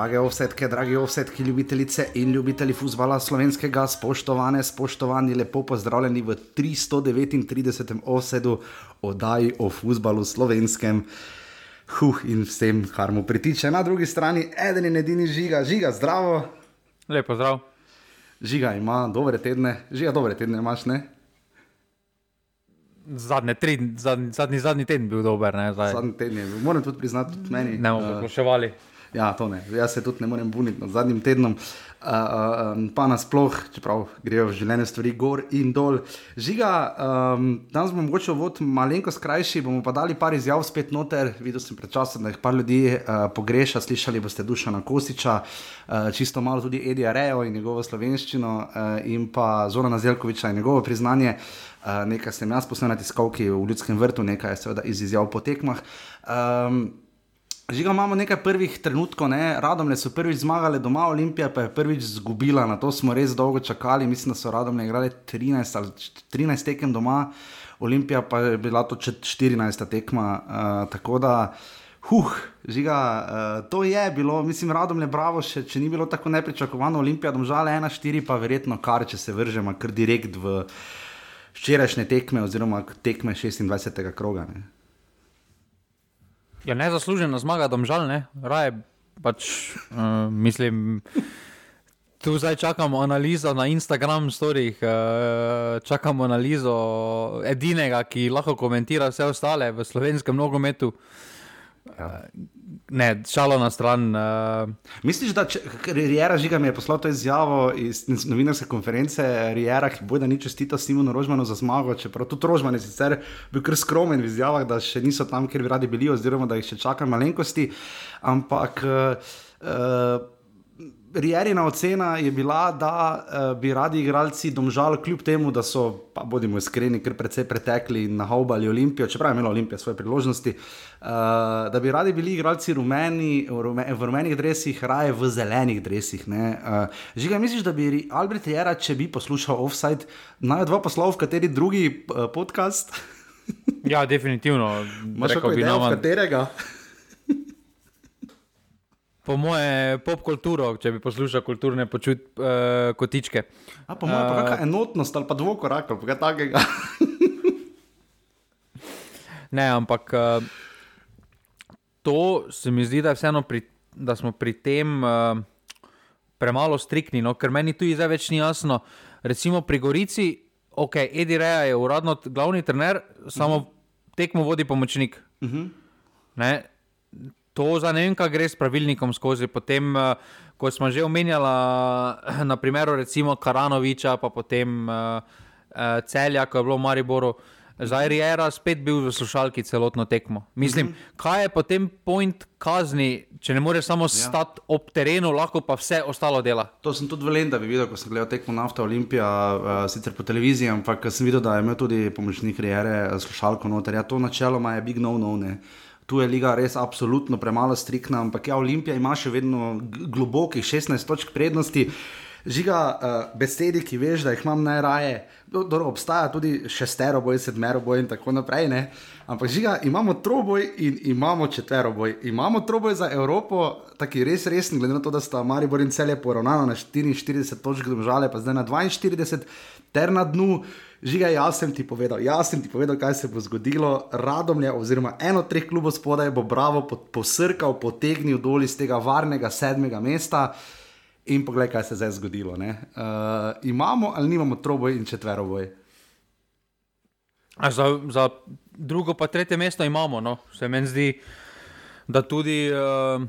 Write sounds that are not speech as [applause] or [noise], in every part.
Drage ovsetke, dragi ovsetki, ljubitelice in ljubitelji futbola slovenskega, spoštovane, spoštovani, lepo pozdravljeni v 339. osedu oddaji o futbalu slovenskem. Huh, in vsem, kar mu pritiče. Na drugi strani, eden in edini žiga, žiga, zdravo. Lepo zdrav. Žiga ima dobre tedne, žiga dobre tedne imaš, ne? Zadnji, tri, zadnji, zadnji, zadnji teden bil dober, ne zdaj. Zadnji teden je bil, moram tudi priznati, tudi meni. Ne bomo eh, poplaševali. Ja, to ne. Jaz se tudi ne morem buniti nad zadnjim tednom, uh, uh, pa nasploh, čeprav grejo v življenju stvari gor in dol. Žiga, um, danes bomo mogoče vod malenkost krajši, bomo pa dali par izjav spet noter. Videl sem pred časom, da jih par ljudi uh, pogreša, slišali boste Dušana Kosiča, uh, čisto malo tudi Edija Rejo in njegovo slovenščino uh, in pa Zorana Zelkoviča in njegovo priznanje. Uh, nekaj sem jaz posnel na tiskovki v Ljudskem vrtu, nekaj je seveda iz izjav po tekmah. Um, Žiga imamo nekaj prvih trenutkov, ne? Radomlje so prvič zmagali doma, Olimpija pa je prvič izgubila, na to smo res dolgo čakali. Mislim, da so Radomlje igrali 13 ali 13 tekem doma, Olimpija pa je bila to 14 tekma. Uh, tako da, huh, žiga, uh, to je bilo, mislim, Radomlje bravo, še, če ni bilo tako nepričakovano, Olimpija domžale 1-4, pa verjetno kar, če se vržemo kar direkt v včerajšnje tekme oziroma tekme 26. kroga. Ne? Ja, nezaslužena zmaga, domžal, ne, raje pač uh, mislim. Tu zdaj čakamo analizo na Instagram storih, uh, čakamo analizo edinega, ki lahko komentira vse ostale v slovenskem nogometu. Ja. Ne, šalo na stran. Uh... Misliš, da Rijera žiga mi je poslal to izjavo iz novinarske konference, Rijera, ki bo da ni čestita Simonu Rožmanu za zmago, čeprav tudi Rožman je sicer bil kar skromen v izjavah, da še niso tam, kjer bi radi bili, oziroma da jih še čaka malenkosti. Ampak. Uh, Rijerina ocena je bila, da uh, bi radi igralci domžal, kljub temu, da so, pa bodimo iskreni, kar precej pretekli in nahaubali Olimpijo, čeprav je imela Olimpija svoje priložnosti, uh, da bi radi bili igralci rumeni, v, rume, v rumenih drevesih, raje v zelenih drevesih. Uh, Žiga, misliš, da bi Albert Jera, če bi poslušal offside, naj dva poslal v kateri drugi uh, podcast? ja, definitivno. Možeš reči, v katerega? po moje pop kulturo, če bi poslušal kulturne počut, uh, kotičke. A po mojem, uh, kakšna enotnost ali pa dvokorak ali kaj takega. ne, ampak uh, to se mi zdi, da, pri, da smo pri tem uh, premalo striktni, no? ker meni tu zdaj več ni jasno. Recimo pri Gorici, ok, Edi Reja je uradno glavni trener, samo uh mhm. -huh. tekmo vodi pomočnik. Uh mhm. -huh to za ne vem, kaj gre s pravilnikom skozi. Potem, uh, ko smo že omenjali, [clears throat] na primeru recimo Karanoviča, pa potem uh, uh, Celja, ko je bilo v Mariboru. Zdaj je Rijera spet bil v slušalki celotno tekmo. Mislim, mm -hmm. kaj je potem point kazni, če ne moreš samo ja. stati ob terenu, lahko pa vse ostalo dela. To sem tudi v Lendavi videl, ko sem gledal tekmo Nafta Olimpija, uh, sicer po televiziji, ampak sem videl, da je imel tudi pomočnik Rijere slušalko noter. Ja, to načeloma je big no-no. -no, tu je liga res absolutno premalo striktna, ampak ja, Olimpija ima še vedno globokih 16 točk prednosti. Žiga uh, besedi, ki veš, da jih imam najraje, do, do, obstaja tudi šestero boj, sedmero boj in tako naprej. Ne? Ampak žiga, imamo troboj in imamo četvero boj. Imamo troboj za Evropo, taki res resen, glede na to, da sta Maribor in celje poravnano na 44 točk, držale pa zdaj na 42, ter na dnu. Žiga, jaz sem ti povedal, jaz sem ti povedal, kaj se bo zgodilo. Radomlje, oziroma eno od treh klubov spodaj, bo bravo posrkal, potegnil dol iz tega varnega sedmega mesta. In poglej, kaj se je zdaj zgodilo. Uh, imamo ali nimamo troboj in četvero boj? Za, za drugo, pa tretje mesto imamo. No. Se meni zdi, da tudi, uh,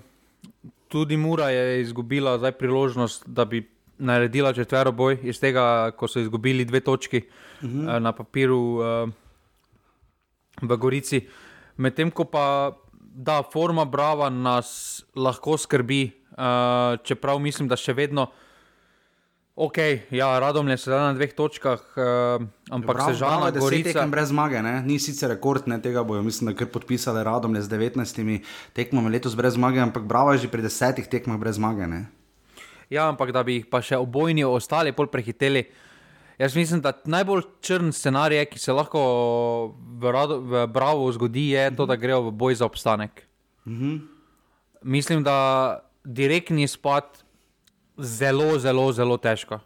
tudi Mura je izgubila priložnost, da bi naredila četvero boj iz tega, ko so izgubili dve točki uh. -huh. na papiru uh, v Gorici. Medtem ko pa da forma Brava nas lahko skrbi, uh, čeprav mislim, da še vedno. Ok, ja, radom je sedaj na dveh točkah, uh, ampak Prav, se žal na Gorici. Tekem brez zmage, ne? ni sicer rekord ne, tega, bojo mislim, da podpisali radom z 19 tekmami letos brez zmage, ampak Bravo je že pri desetih tekmah brez zmage. Ne? Ja, ampak da bi jih pa še obojni ostali bolj prehiteli. Jaz mislim, da najbolj črn scenarij, ki se lahko v, rado, v Bravo zgodi, je to, da grejo v boj za obstanek. Mhm. Mislim, da direktni spad zelo, zelo, zelo težko.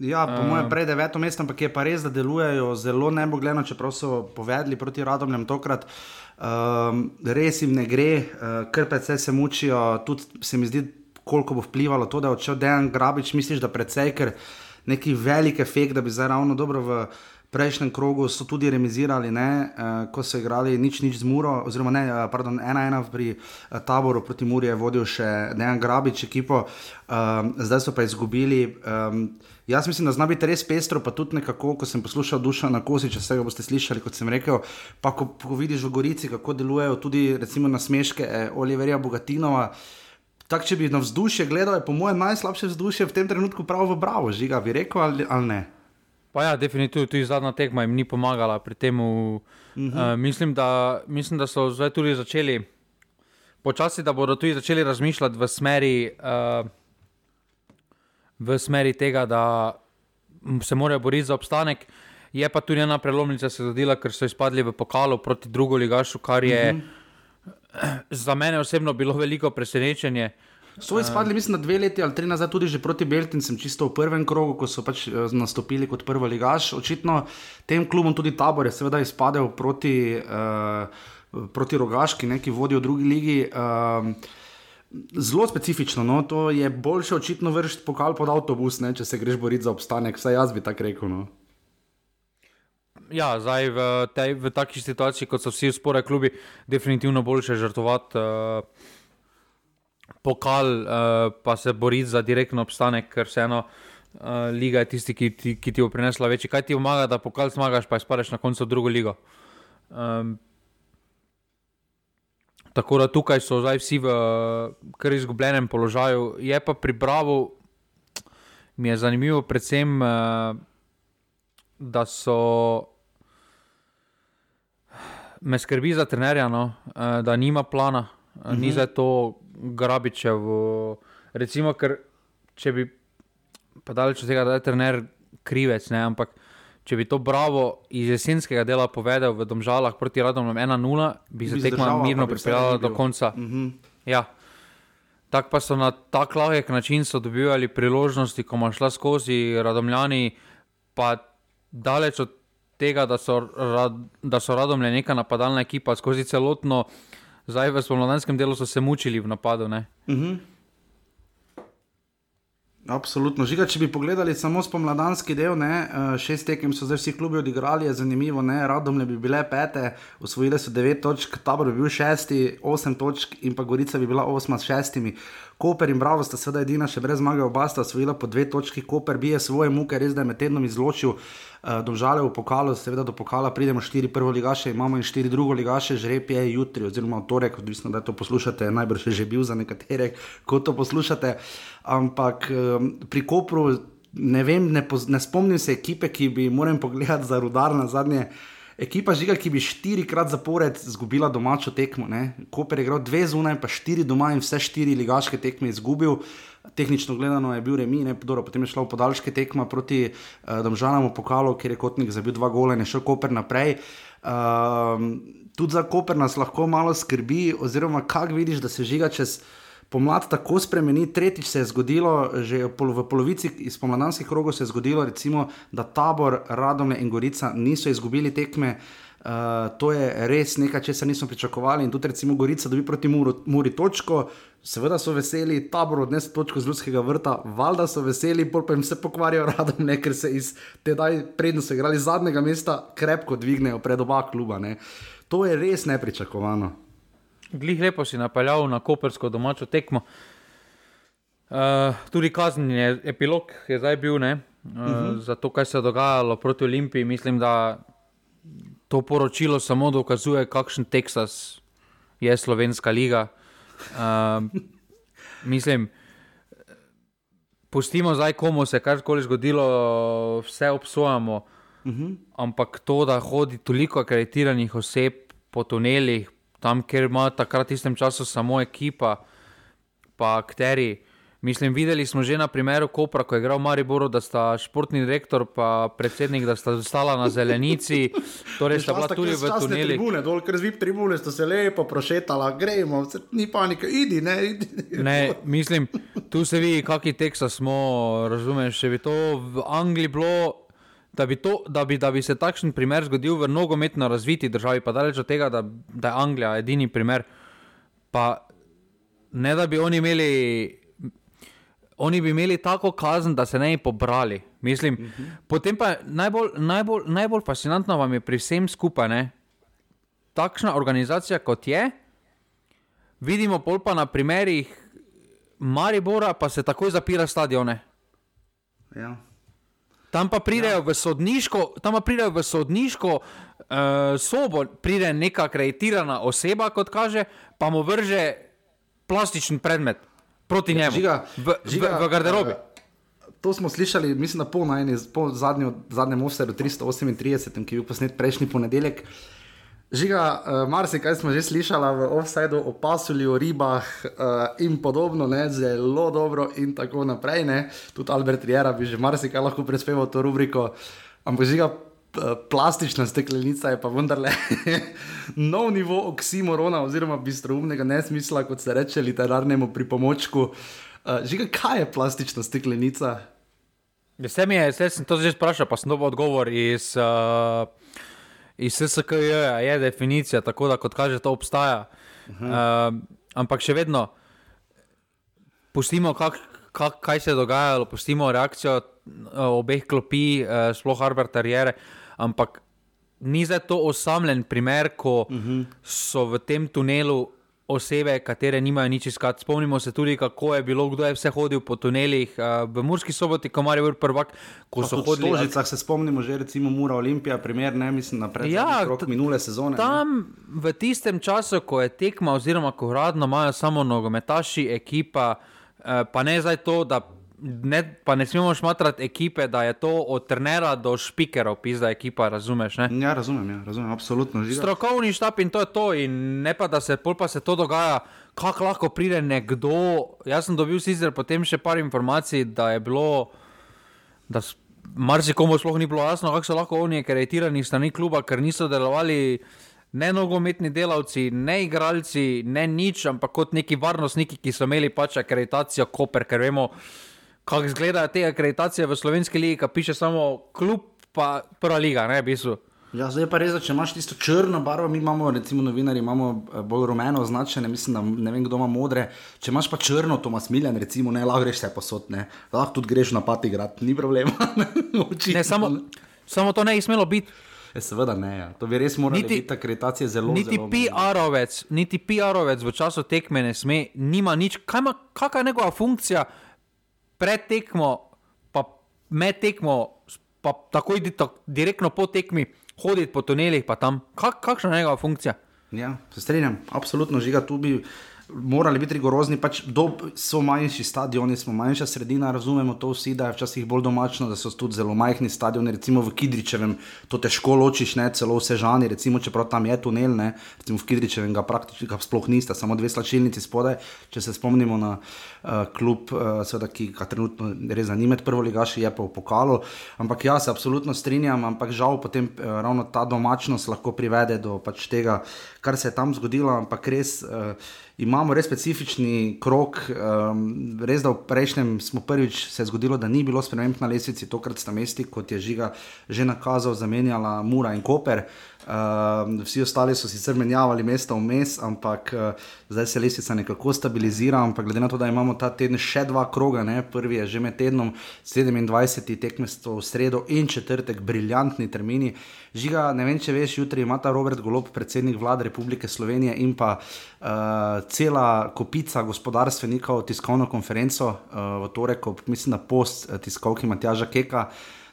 Ja, po um, mojem, prej deveto mesto, ampak je pa res, da delujejo zelo nebogljeno, čeprav so povedali proti Radomljem tokrat. Um, res jim ne gre, uh, ker PC se mučijo. Tudi se mi zdi, koliko bo vplivalo to, da je odšel Dejan Grabič, misliš, da precej, ker neki velik efekt, da bi zdaj ravno dobro v prejšnjem krogu so tudi remisirali, uh, ko so igrali nič, nič z Muro, oziroma ne, uh, pardon, ena ena pri uh, taboru proti Muri je vodil še Dejan Grabič ekipo, um, zdaj so pa izgubili. Um, Jaz mislim, da zna biti res pestro, pa tudi nekako, ko sem poslušal duša na kosi, če vse ga boste slišali, kot sem rekel. Pa ko, ko vidiš v Gorici, kako delujejo tudi recimo na smeške eh, Oliverja Bogatinova. Tako, če bi na vzdušje gledal, je po mojem najslabše vzdušje v tem trenutku prav v Bravo, žiga, bi rekel ali, ali ne. Pa ja, definitivno tudi zadnja tekma jim ni pomagala pri tem. Uh -huh. uh, mislim, mislim, da so zdaj tudi začeli, počasi, da bodo tudi začeli razmišljati v smeri, uh, v smeri tega, da se morajo boriti za obstanek. Je pa tudi ena prelomnica se zgodila, ker so izpadli v pokalu proti drugo ligašu, kar je uh -huh. za mene osebno bilo veliko presenečenje. Uh, So izpadli, mislim, na dve leti ali tri nazaj, tudi proti Beltincem, čisto v prvem krogu, ko so pač eh, nastopili kot prvi ligaš. Očitno tem klubom tudi tabor je seveda izpadel proti, uh, proti Rogaški, ne, ki vodijo drugi ligi. Uh, Zelo specifično, no? to je boljše očitno vršiti pokal pod avtobus, ne? če se greš boriti za obstanek, vsaj jaz bi tako rekel. No? Ja, zdaj v, tej, v takšni situaciji, kot so vsi spore klubi, definitivno boljše žrtvovati. Uh pokal, uh, pa se boriti za direktno obstanek, ker vseeno uh, liga je tisti, ki ti, ki ti bo prinesla večji. Kaj ti pomaga, da pokal zmagaš, pa izpadeš na koncu drugo ligo. Um, tako da tukaj so zdaj vsi v kar izgubljenem položaju. Je pa pri Bravo, mi je zanimivo, predvsem, uh, da so. Me skrbi za trenerja, no, da nima plana, uh -huh. ni mhm. za to Grabičev. Recimo, ker če bi, pa daleč od tega, da je trener krivec, ne, ampak če bi to bravo iz jesenskega dela povedal v Domžalah proti Radom 1-0, bi se tekma mirno pripeljala do konca. Uh -huh. ja. Tako pa so na tak lahek način dobivali priložnosti, ko ima šla skozi Radomljani, pa daleč od tega, da so, da so Radomljani neka napadalna ekipa skozi celotno zdaj v spomladanskem delu so se mučili v napadu. Uh mhm. -huh. Absolutno. Žiga, če bi pogledali samo spomladanski del, ne, eh, šest tekem so zdaj vsi klubi odigrali, je zanimivo, ne, radom ne bi bile pete, osvojile so devet točk, tabor bi bil šesti, osem točk in pa Gorica bi bila osma s šestimi. Koper in Bravo sta seveda edina, še brez zmage, oba sta osvojila po dve točki, Koper bije svoje muke, res da je med tednom izločil. Uh, domžale v pokalu, seveda do pokala pridemo štiri prvo ligaše, imamo in štiri drugo ligaše, žreb je jutri, oziroma v torek, odvisno da to poslušate, najbrž je že bil za nekatere, [laughs] ko to poslušate. Ampak pri Kopru, ne vem, ne, ne spomnim se ekipe, ki bi moral pogledati za rudar na zadnje. Ekipa žiga, ki bi štirikrat zapored izgubila domačo tekmo. Ne? Koper je igral dve zunaj, pa štiri doma in vse štiri ligaške tekme izgubil. Tehnično gledano je bil remi, ne, dobro, potem je šlo v podaljške tekme proti uh, Domžalam v pokalu, kjer je kotnik zabil dva gola in je šel Koper naprej. Uh, tudi za Koper nas lahko malo skrbi, oziroma kako vidiš, da se žiga čez. Pomlad tako spremeni, tretjič se je zgodilo, že v polovici spomladanskih krogov se je zgodilo, recimo, da tabor, Radomlje in Gorica niso izgubili tekme. Uh, to je res nekaj, česar nismo pričakovali. In tudi, recimo, Gorica dobi proti Muri, muri točko, seveda so veseli, tabor odnese točko z ljudskega vrta, valjda so veseli, pol pa jim se pokvarjajo radom, ne, ker se iz tedaj prednosti igrali zadnjega mesta krepko dvignejo pred oba kluba. Ne. To je res nepričakovano. Glih lepo si napeljal na kopersko domačo tekmo. Uh, tudi kazni je epilog, je zdaj bil ne, uh, uh -huh. za to, kaj se je dogajalo proti Olimpiji. Mislim, da to poročilo samo dokazuje, kakšen Teksas je slovenska liga. Uh, mislim, pustimo zdaj, komu se je karkoli zgodilo, vse obsojamo. Uh mhm. -huh. Ampak to, da hodi toliko akreditiranih oseb po tunelih, tam, kjer ima takrat v istem času samo ekipa, pa akteri, Mislim, videli smo že na primeru Kopra, ko je igral Mariboru, da sta športni direktor in predsednik, da sta stala na zelenici, [laughs] torej sta bila tudi v tunelu. Tribune, dol, ker zvip tribune, sta se lepo prošetala, gremo, ni panike, idi, ne, idi. Ne, [laughs] mislim, tu se vidi, kakšni teksta smo, razumeš, če bi to v Angliji bilo. Da bi, to, da, bi, da bi se takšen primer zgodil v nogometno razviti državi, pa daleč od tega, da, da je Anglija edini primer. Pa ne da bi oni imeli oni bi imeli tako kazen, da se ne bi pobrali. Mislim, uh -huh. Potem pa najbolj, najbolj, najbolj fascinantno vam je pri vsem skupaj, ne? takšna organizacija kot je. Vidimo pol pa na primerih Maribora, pa se takoj zapira stadione. Ja. Tam pa pridejo ja. v sodniško, tam pa pridejo v sodniško uh, sobo, pride neka akreditirana oseba, kot kaže, pa mu vrže plastičen predmet proti njemu, žiga, v, žiga, v, v garderobi. Uh, to smo slišali, mislim, po, najni, po zadnjo, zadnjem offsetu 338, ki je bil posnet prejšnji ponedeljek. Žiga, uh, marsikaj smo že slišali v offsetu o pasuli, o ribah uh, in podobno, ne, zelo dobro in tako naprej. Ne. Tudi Albert Riera bi že marsikaj lahko prispeval to rubriko. Ampak žiga, plastična steklenica je pa vendarle [laughs] nov nivo oksimorona, oziroma bistroumnega nesmisla, kot se reče literarnemu pripomočku. Uh, Žiga, kaj je plastična steklenica? Vse mi je, vse sem to že sprašal, pa dobil odgovor iz, uh, iz SKJ, je definicija, tako da kot kaže, to obstaja. Uh -huh. uh, ampak še vedno, pustimo, kak, kak, kaj se je dogajalo, pustimo reakcijo uh, obeh klopi, uh, sploh Harvard. Uh, ampak ni za to osamljen primer, ko uh mhm. -huh. so v tem tunelu osebe, katere nimajo nič iskati. Spomnimo se tudi, kako je bilo, kdo je vse hodil po tunelih uh, v Murski soboti, ko je bil prvak. Ko so hodili po Stožicah, se spomnimo že recimo Mura Olimpija, primer, ne mislim na predvsej ja, rok minule sezone. Tam ne? v tistem času, ko je tekma, oziroma ko uradno imajo samo nogometaši, ekipa, uh, pa ne zdaj to, da ne, pa ne smemo šmatrati ekipe, da je to od trenera do špikerov, pisa ekipa, razumeš? Ne? Ja, razumem, ja, razumem, absolutno. Žiga. Strokovni štab in to je to, in ne pa da se pol pa se to dogaja. Kako lahko pride nekdo? Jaz sem dobil sicer potem še par informacij, da je bilo, da marsikomu sploh ni bilo jasno, kako so lahko oni kreditirani strani kluba, ker niso delovali ne nogometni delavci, ne igralci, ne nič, ampak kot neki varnostniki, ki so imeli pač akreditacijo Koper, ker vemo, kako izgledajo te akreditacije v slovenski ligi, ki piše samo klub, pa prva liga, ne bi su. Ja, zdaj pa res, če imaš tisto črno barvo, mi imamo, recimo, novinari, imamo eh, bolj rumeno označene, mislim, da ne vem, kdo ima modre. Če imaš pa črno, to imaš miljen, recimo, ne, lahko greš vse posod, ne, lahko tudi greš na pati grad, ni problema. [laughs] ne, samo, samo to ne bi smelo biti. Je, seveda ne, ja. to bi res moralo biti akreditacije zelo niti zelo. PR-ovec, niti PR-ovec v času tekme ne sme, nima nič, kaj ima, kakšna je njegova funkcija pred tekmo, pa med tekmo, pa takoj direktno po tekmi hoditi po tunelih, pa tam, Kak, kakšna je njegova funkcija. Ja, se strinjam, absolutno žiga tu bi morali biti rigorozni, pač do, so manjši stadioni, smo manjša sredina, razumemo to vsi, da je včasih bolj domačno, da so tudi zelo majhni stadioni, recimo v Kidričevem, to težko ločiš, ne, celo vse žani, recimo, čeprav tam je tunel, ne, recimo v Kidričevem ga praktično ga sploh nista, samo dve slačilnici spodaj, če se spomnimo na uh, klub, uh, seveda, ki ga trenutno res zanima, prvo ligaši je pa v pokalu, ampak jaz se absolutno strinjam, ampak žal potem uh, ravno ta domačnost lahko privede do pač tega, kar se je tam zgodilo, ampak res uh, imamo res specifični krok. Um, res da v prejšnjem smo prvič se zgodilo, da ni bilo sprememb na lesvici, tokrat sta mesti, kot je žiga že nakazal, zamenjala Mura in Koper. Uh, vsi ostali so sicer menjavali mesta vmes, ampak uh, zdaj se lesnica nekako stabilizira. Ampak glede na to, da imamo ta teden še dva kroga, ne? prvi je že med tednom 27. tekmestvo v sredo in četrtek, briljantni termini. Žiga, ne vem, če veš, jutri ima ta Robert Golob, predsednik vlade Republike Slovenije in pa uh, cela kopica gospodarstvenikov tiskovno konferenco uh, v torek, mislim, da post tiskovki Matjaža Keka.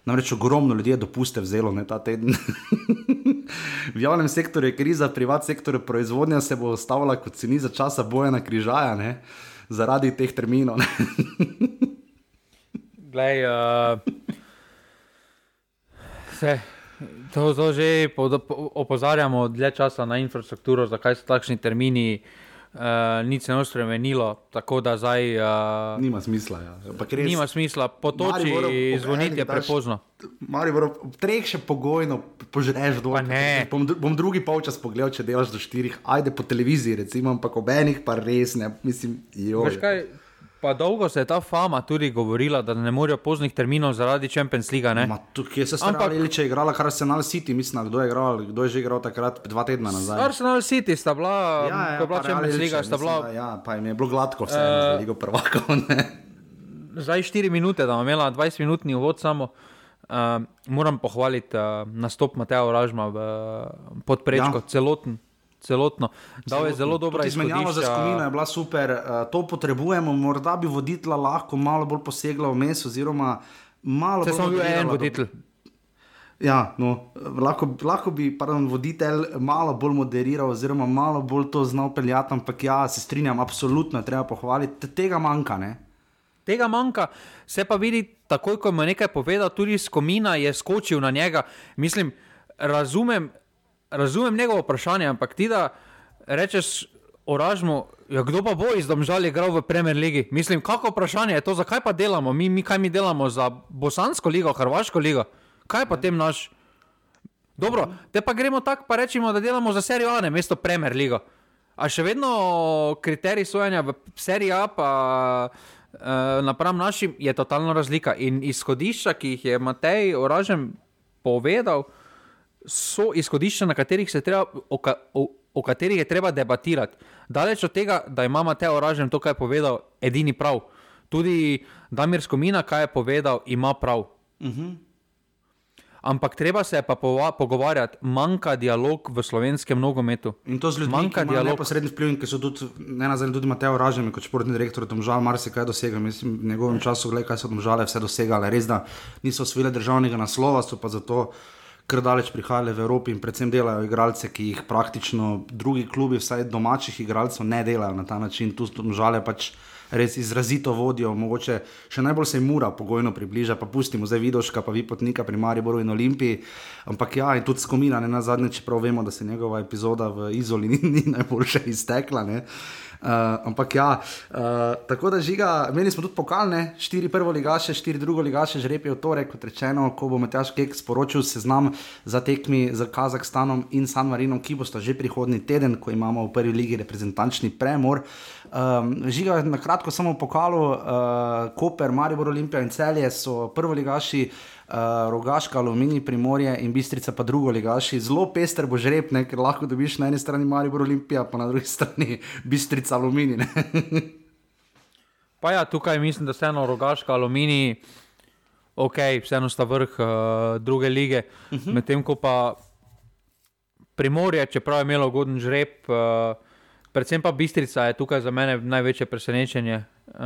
Namreč ogromno ljudi je dopuste vzelo ne, ta teden. [laughs] v javnem sektorju je kriza, v privatnem sektorju proizvodnja se bo ostavila kot ceni za časa boja na križaja, ne, zaradi teh terminov. [laughs] Glej, uh, se, to, to že opozarjamo dlje časa na infrastrukturo, zakaj so takšni termini. uh, nič se ne bo spremenilo, tako da zdaj. Uh, nima smisla. Ja. Res, nima smisla, potoči zvoniti je prepozno. Mari, ob treh še pogojno požreš dol. Bom, bom drugi polčas pogledal, če delaš do štirih, ajde po televiziji, recimo, ampak ob enih pa res ne, mislim, jo. Pa dolgo se je ta fama tudi govorila, da ne morejo poznih terminov zaradi Champions League. Tukaj se strinjam, Ampak... če je igrala kar Arsenal City, mislim, kdo je, igral, kdo je že igral takrat, dva tedna nazaj. Arsenal City sta bila, ja, ja, ko je bila Champions League, sta bila. Mislim, ja, pa jim je bilo gladko, vse je uh, bilo prvako. Zdaj 4 minute, da imam 20 minutni uvod samo. Uh, moram pohvaliti uh, nastop Mateja Oražma v uh, podprečku, ja. celoten celotno. Dal je zelo dobro izmenjavo za skupino, je bila super. Uh, to potrebujemo, morda bi voditla lahko malo bolj posegla v mes, oziroma malo bolj. Če sem bil en voditelj. Ja, no, lahko, lahko bi pardon, voditelj malo bolj moderiral, oziroma malo bolj to znal peljati, ampak ja, se strinjam, absolutno treba pohvaliti. Tega manjka. Ne? Tega manjka, se pa vidi, takoj ko mu je nekaj povedal, tudi skomina je skočil na njega. Mislim, razumem, razumem njegovo vprašanje, ampak ti da rečeš oražmu, ja, kdo pa bo iz domžal igral v Premier League? Mislim, kako vprašanje je to, zakaj pa delamo? Mi, mi kaj mi delamo za Bosansko ligo, Hrvaško ligo? Kaj pa tem naš? Dobro, te pa gremo tako, pa rečemo, da delamo za serijo A, ne mesto Premier League. A še vedno kriterij sojenja v seriji A, pa uh, napram našim, je totalno razlika. In izhodišča, ki jih je Matej Oražem povedal, so izhodišča, na katerih se treba, o, ka, o, o katerih je treba debatirati. Daleč od tega, da ima Mateo Oražen to, kar je povedal, edini prav. Tudi Damir Skomina, kaj je povedal, ima prav. Uh mhm. -huh. Ampak treba se pa pogovarjati, manjka dialog v slovenskem nogometu. In to z ljudmi, manjka ki imajo neposredni vpliv, ki so tudi, ne nazaj, tudi Mateo Ražem, kot športni direktor, tam žal marsikaj dosega. Mislim, v njegovem času, gledaj, kaj so tam žale, vse dosegale. Res da niso osvojile državnega naslova, so pa zato kar daleč prihajale v Evropi in predvsem delajo igralce, ki jih praktično drugi klubi, vsaj domačih igralcev, ne delajo na ta način. Tu so žale pač res izrazito vodijo, mogoče še najbolj se jim mora pogojno približati, pa pustimo zdaj vidoška, pa vi potnika pri Mariboru in Olimpiji. Ampak ja, in tudi skomina, ne na zadnje, čeprav vemo, da se njegova epizoda v Izoli [laughs] ni, ni najboljša iztekla. Ne. Uh, ampak ja, uh, tako da žiga, imeli smo tudi pokalne, štiri prvo ligaše, štiri drugo ligaše, že repijo torek, kot rečeno, ko bo Matjaš Kek sporočil seznam za tekmi z Kazahstanom in San Marinom, ki bosta že prihodni teden, ko imamo v prvi ligi reprezentančni premor. Um, žiga, na kratko samo pokalu, uh, Koper, Maribor, Olimpija in Celje so prvo ligaši uh, Rogaška, Aluminij, Primorje in Bistrica, pa drugo ligaši. Zelo pester bo žreb, ne? ker lahko dobiš na eni strani Maribor Olimpija, pa na drugi strani Bistrica, Aluminij. pa ja, tukaj mislim, da vseeno Rogaška, Aluminij, ok, vseeno sta vrh uh, druge lige. Uh mhm. -huh. Medtem ko pa Primorje, čeprav je imelo ugoden žreb. Uh, Predvsem pa Bistrica je tukaj za mene največje presenečenje. Uh,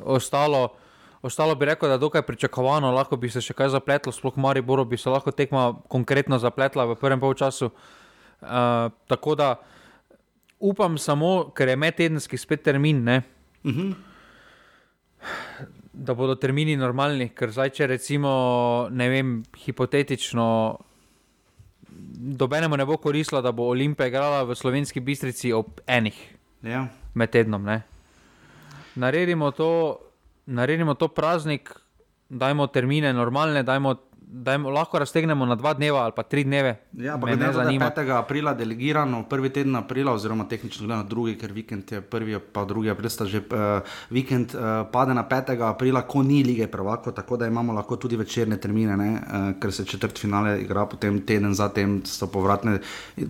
ostalo, Ostalo bi rekel, da je dokaj pričakovano, lahko bi se še kaj zapletlo, sploh Mari Boro bi se lahko tekma konkretno zapletla v prvem polčasu. Uh, tako da upam samo, ker je medtedenski spet termin, uh mhm. -huh. da bodo termini normalni. Ker zdaj, če recimo, ne vem, hipotetično, dobenemu ne bo koristilo, da bo Olimpija igrala v slovenski bistrici ob enih ja. med tednom. Ne? Naredimo to naredimo to praznik, dajmo termine normalne, dajmo dajmo, lahko raztegnemo na dva dneva ali pa tri dneve. Ja, pa ne zanima. 5. aprila delegirano, prvi teden aprila, oziroma tehnično gledano drugi, ker vikend je prvi, pa drugi april sta že uh, vikend, uh, pade na 5. aprila, ko ni lige prvako, tako da imamo lahko tudi večerne termine, uh, ker se četrt finale igra potem teden zatem, so povratne,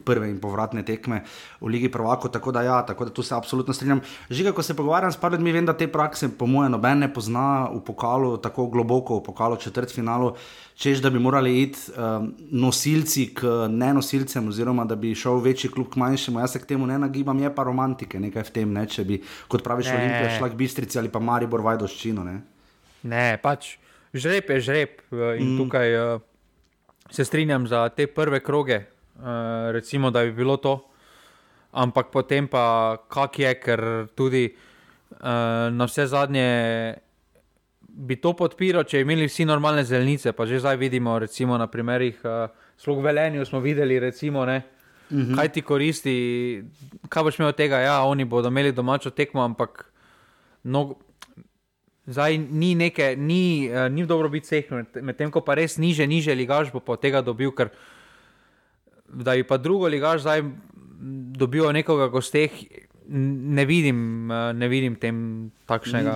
prve in povratne tekme v ligi prvako, tako da ja, tako da tu se absolutno strinjam. Žiga, ko se pogovarjam s par ljudmi, vem, da te prakse po mojem noben ne pozna v pokalu, tako globoko v pokalu četrt finalu češ, da bi morali iti um, nosilci k nenosilcem, oziroma da bi šel večji klub k manjšemu. Jaz se k temu ne nagibam, je pa romantike nekaj v tem, ne? če bi, kot praviš, Olimpija šla k Bistrici ali pa Maribor Vajdoščino. Ne? ne, pač žreb je žreb uh, in mm. tukaj uh, se strinjam za te prve kroge, uh, recimo, da bi bilo to. Ampak potem pa kak je, ker tudi uh, na vse zadnje bi to podpiral, če bi imeli vsi normalne zelenice. Pa že zdaj vidimo, recimo na primerih, uh, slog velenju smo videli, recimo, ne, Uh -huh. Kaj ti koristi, kaj boš imel od tega? Ja, oni bodo imeli domačo tekmo, ampak no, zdaj ni nekaj, ni, uh, ni dobro biti vseh, medtem ko pa res niže, niže ligaž bo od tega dobil, ker da bi pa drugo ligaž zdaj dobil nekoga gosteh. Ne vidim, eh, ne vidim tem takšnega,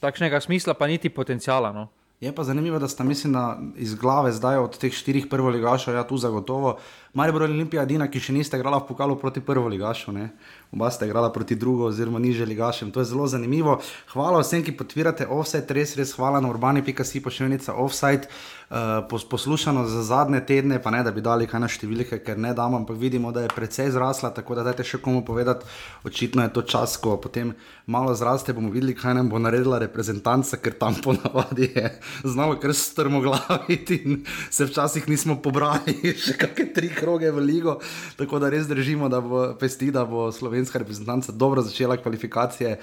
takšnega smisla, pa niti potencijala. No. Je pa zanimivo, da sta mislim, da iz glave zdaj od teh štirih prvoligašov, ja, tu zagotovo. Maribor Olimpija, edina, ki še niste igrala v pokalu proti prvoligašu, ne? Oba sta igrala proti drugo oziroma niže ligašem. To je zelo zanimivo. Hvala vsem, ki podpirate offside, res, res hvala na urbani.si pošiljnica offside. Uh, poslušano za zadnje tedne, pa ne da bi dali kaj na številke, ker ne damo, ampak vidimo, da je precej zrasla, tako da dajte še komu povedati, očitno je to čas, ko potem malo zraste, bomo videli, kaj nam bo naredila reprezentanca, ker tam [laughs] ponavadi je znalo kar strmo glaviti in se včasih nismo pobrali [laughs] še kakšne tri kroge v ligo, tako da res držimo, da bo pesti, da bo slovenska reprezentanca dobro začela kvalifikacije.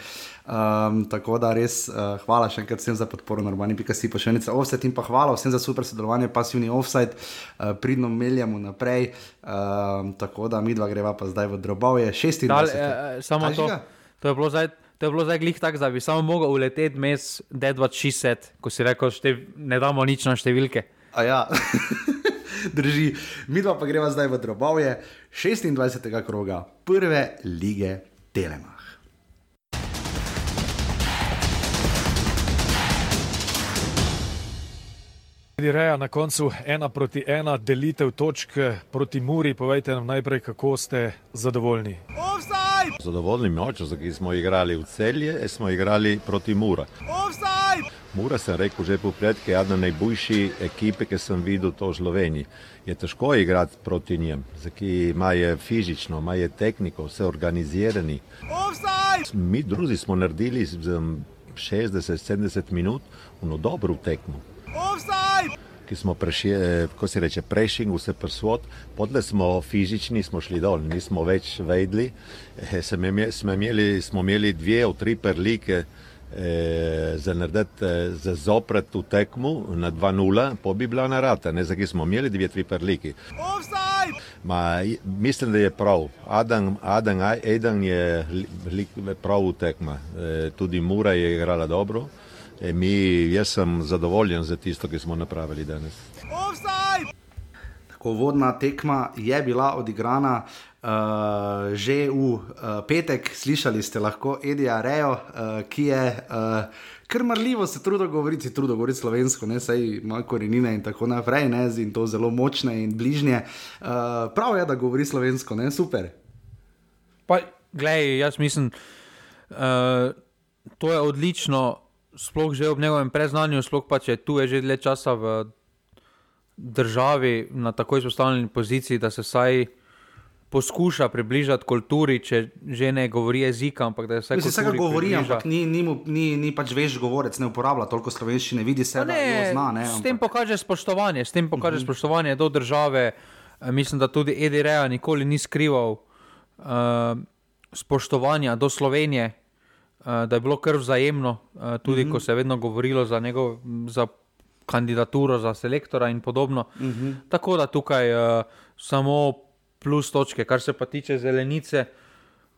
Um, tako da res uh, hvala še enkrat vsem za podporo, normalni pika si pa še enica offset in pa hvala vsem za super sodelovanje, pasivni offset, uh, pridno meljamo naprej. Um, tako da mi dva greva pa zdaj v drobove, 26. Dal, eh, samo to, to je bilo zdaj. To je bilo zdaj glih tako, da bi samo mogel uleteti mes D260, ko si rekel, da ne damo nič na številke. A ja, [laughs] drži. Mi dva pa greva zdaj v drobove, 26. kroga prve lige Telema. Reja na koncu ena proti ena, delitev točk proti Muri. Povejte nam najprej, kako ste zadovoljni. Zadovoljni moč, ki smo igrali v celje, smo igrali proti Mura. Mura sem rekel že popred, ki je ena najboljši ekipe, ki sem videl to v Sloveniji. Je težko igrati proti njem, ki imajo fizično, imajo tehniko, vse organizirani. Mi drugi smo naredili 60-70 minut, eno dobro tekmo. Ki smo prešli, ko se reče, prešli vse prsvod, podle smo fizični, smo šli dol, nismo več vedli. E, smo, imeli, smo imeli dve ali tri perlike e, za narediti, e, za zopret v tekmu na 2-0, po bi bila narata, ne za ki smo imeli dve, tri perlike. Ma, mislim, da je prav. Adam, Adam Eden je prav v tekma. E, tudi Mura je igrala dobro. E, mi, jaz sem zadovoljen za tisto, ki smo napravili danes. Tako vodna tekma je bila odigrana uh, že v uh, petek, slišali ste lahko Edija Rejo, uh, ki je. Uh, Ker marljivo se trudo govoriti, trudo govoriti slovensko, ne saj ima korenine in tako naprej, ne in to zelo močne in bližnje. Uh, prav je, da govori slovensko, ne super. Pa, gledaj, jaz mislim, uh, to je odlično sploh že ob njegovem preznanju, sploh pa če tu je že dlje časa v državi na tako izpostavljeni poziciji, da se vsaj poskuša približati kulturi, če že ne govori jezika, ampak da se. Vse govori, ampak ni, ni, ni, ni pač veš govorec, ne uporablja toliko slovenščine, vidi se, ne, da je zna. Ne, s tem pokaže spoštovanje, s tem pokaže uh mhm. -huh. spoštovanje do države. Mislim, da tudi Edi Reja nikoli ni skrival uh, spoštovanja do Slovenije, uh, da je bilo kar vzajemno, uh, tudi mm -hmm. ko se je vedno govorilo za, njegov, za kandidaturo za selektora in podobno. Mm -hmm. Tako da tukaj uh, samo plus točke, kar se pa tiče zelenice.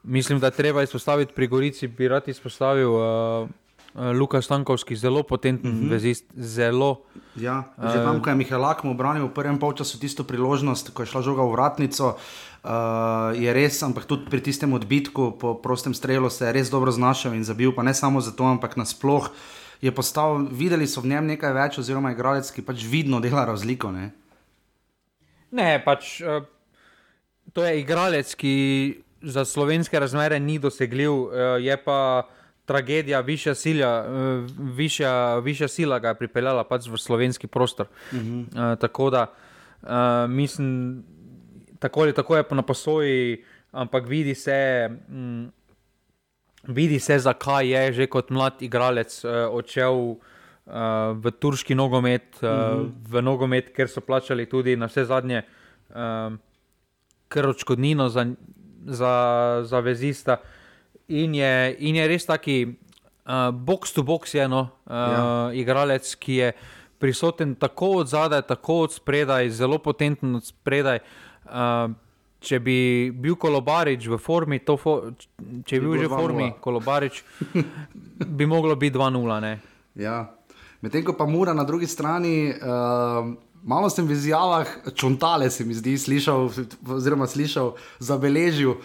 Mislim, da treba izpostaviti pri Gorici, bi rad izpostavil. Uh, Luka Stankovski, zelo potenten mm -hmm. vezist, zelo. Ja, že tam, ko je Mihael Lakmo obranil v prvem polčasu tisto priložnost, ko je šla žoga v vratnico, uh, uh, je res, ampak tudi pri tistem odbitku po prostem strelu se je res dobro znašel in zabil, pa ne samo zato, ampak nasploh je postal, videli so v njem nekaj več, oziroma igralec, ki pač vidno dela razliko. Ne, ne pač uh, to je igralec, ki za slovenske razmere ni dosegljiv, uh, je pa. Tragedija, višja sila, višja, višja sila ga je pripeljala pač v slovenski prostor. Uh -huh. uh, tako da uh, mislim, tako ali tako je na posoji, ampak vidi se, mm, vidi se, zakaj je že kot mlad igralec uh, odšel uh, v turški nogomet, uh, mm -hmm. v nogomet, ker so plačali tudi na vse zadnje uh, krčkodnino za, za, za vezista. In je, in je res taki uh, box to box, eno uh, ja. igralec, ki je prisoten tako od zadaj, tako od spredaj, zelo potenten od spredaj. Uh, če bi bil Kolobarič v formi, fo če bi bil že v formi [laughs] Kolobarič, bi moglo biti 2-0. Ja. Medtem ko pa mora na drugi strani. Uh, Malo sem v izjavah čontale, se mi zdi, slišal, oziroma slišal, zabeležil.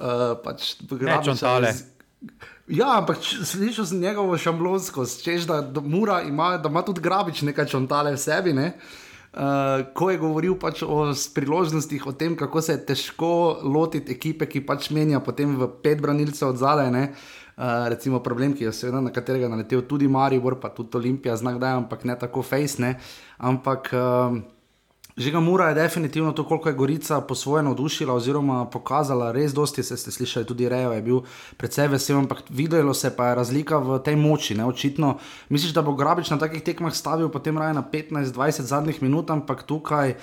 Uh, pač, ne čontale. Ja, ampak slišal sem njegovo šamblonskost, češ da, da, ima, da ima tudi grabič nekaj čontale v sebi. Ne? Uh, ko je govoril pač o priložnostih, o tem, kako se je težko lotiti ekipe, ki pač menja potem v pet branilcev od zadaj. Uh, recimo problem, ki je seveda na katerega naletel tudi Maribor, pa tudi Olimpija, znak da je, ampak ne tako fejsne. Ampak uh, Že ga mora je definitivno to, koliko je Gorica po svoje navdušila oziroma pokazala, res dosti se ste slišali, tudi Rejo je bil precej vesel, ampak videlo se pa je razlika v tej moči. Ne? Očitno misliš, da bo Grabič na takih tekmah stavil potem raje na 15-20 zadnjih minut, ampak tukaj.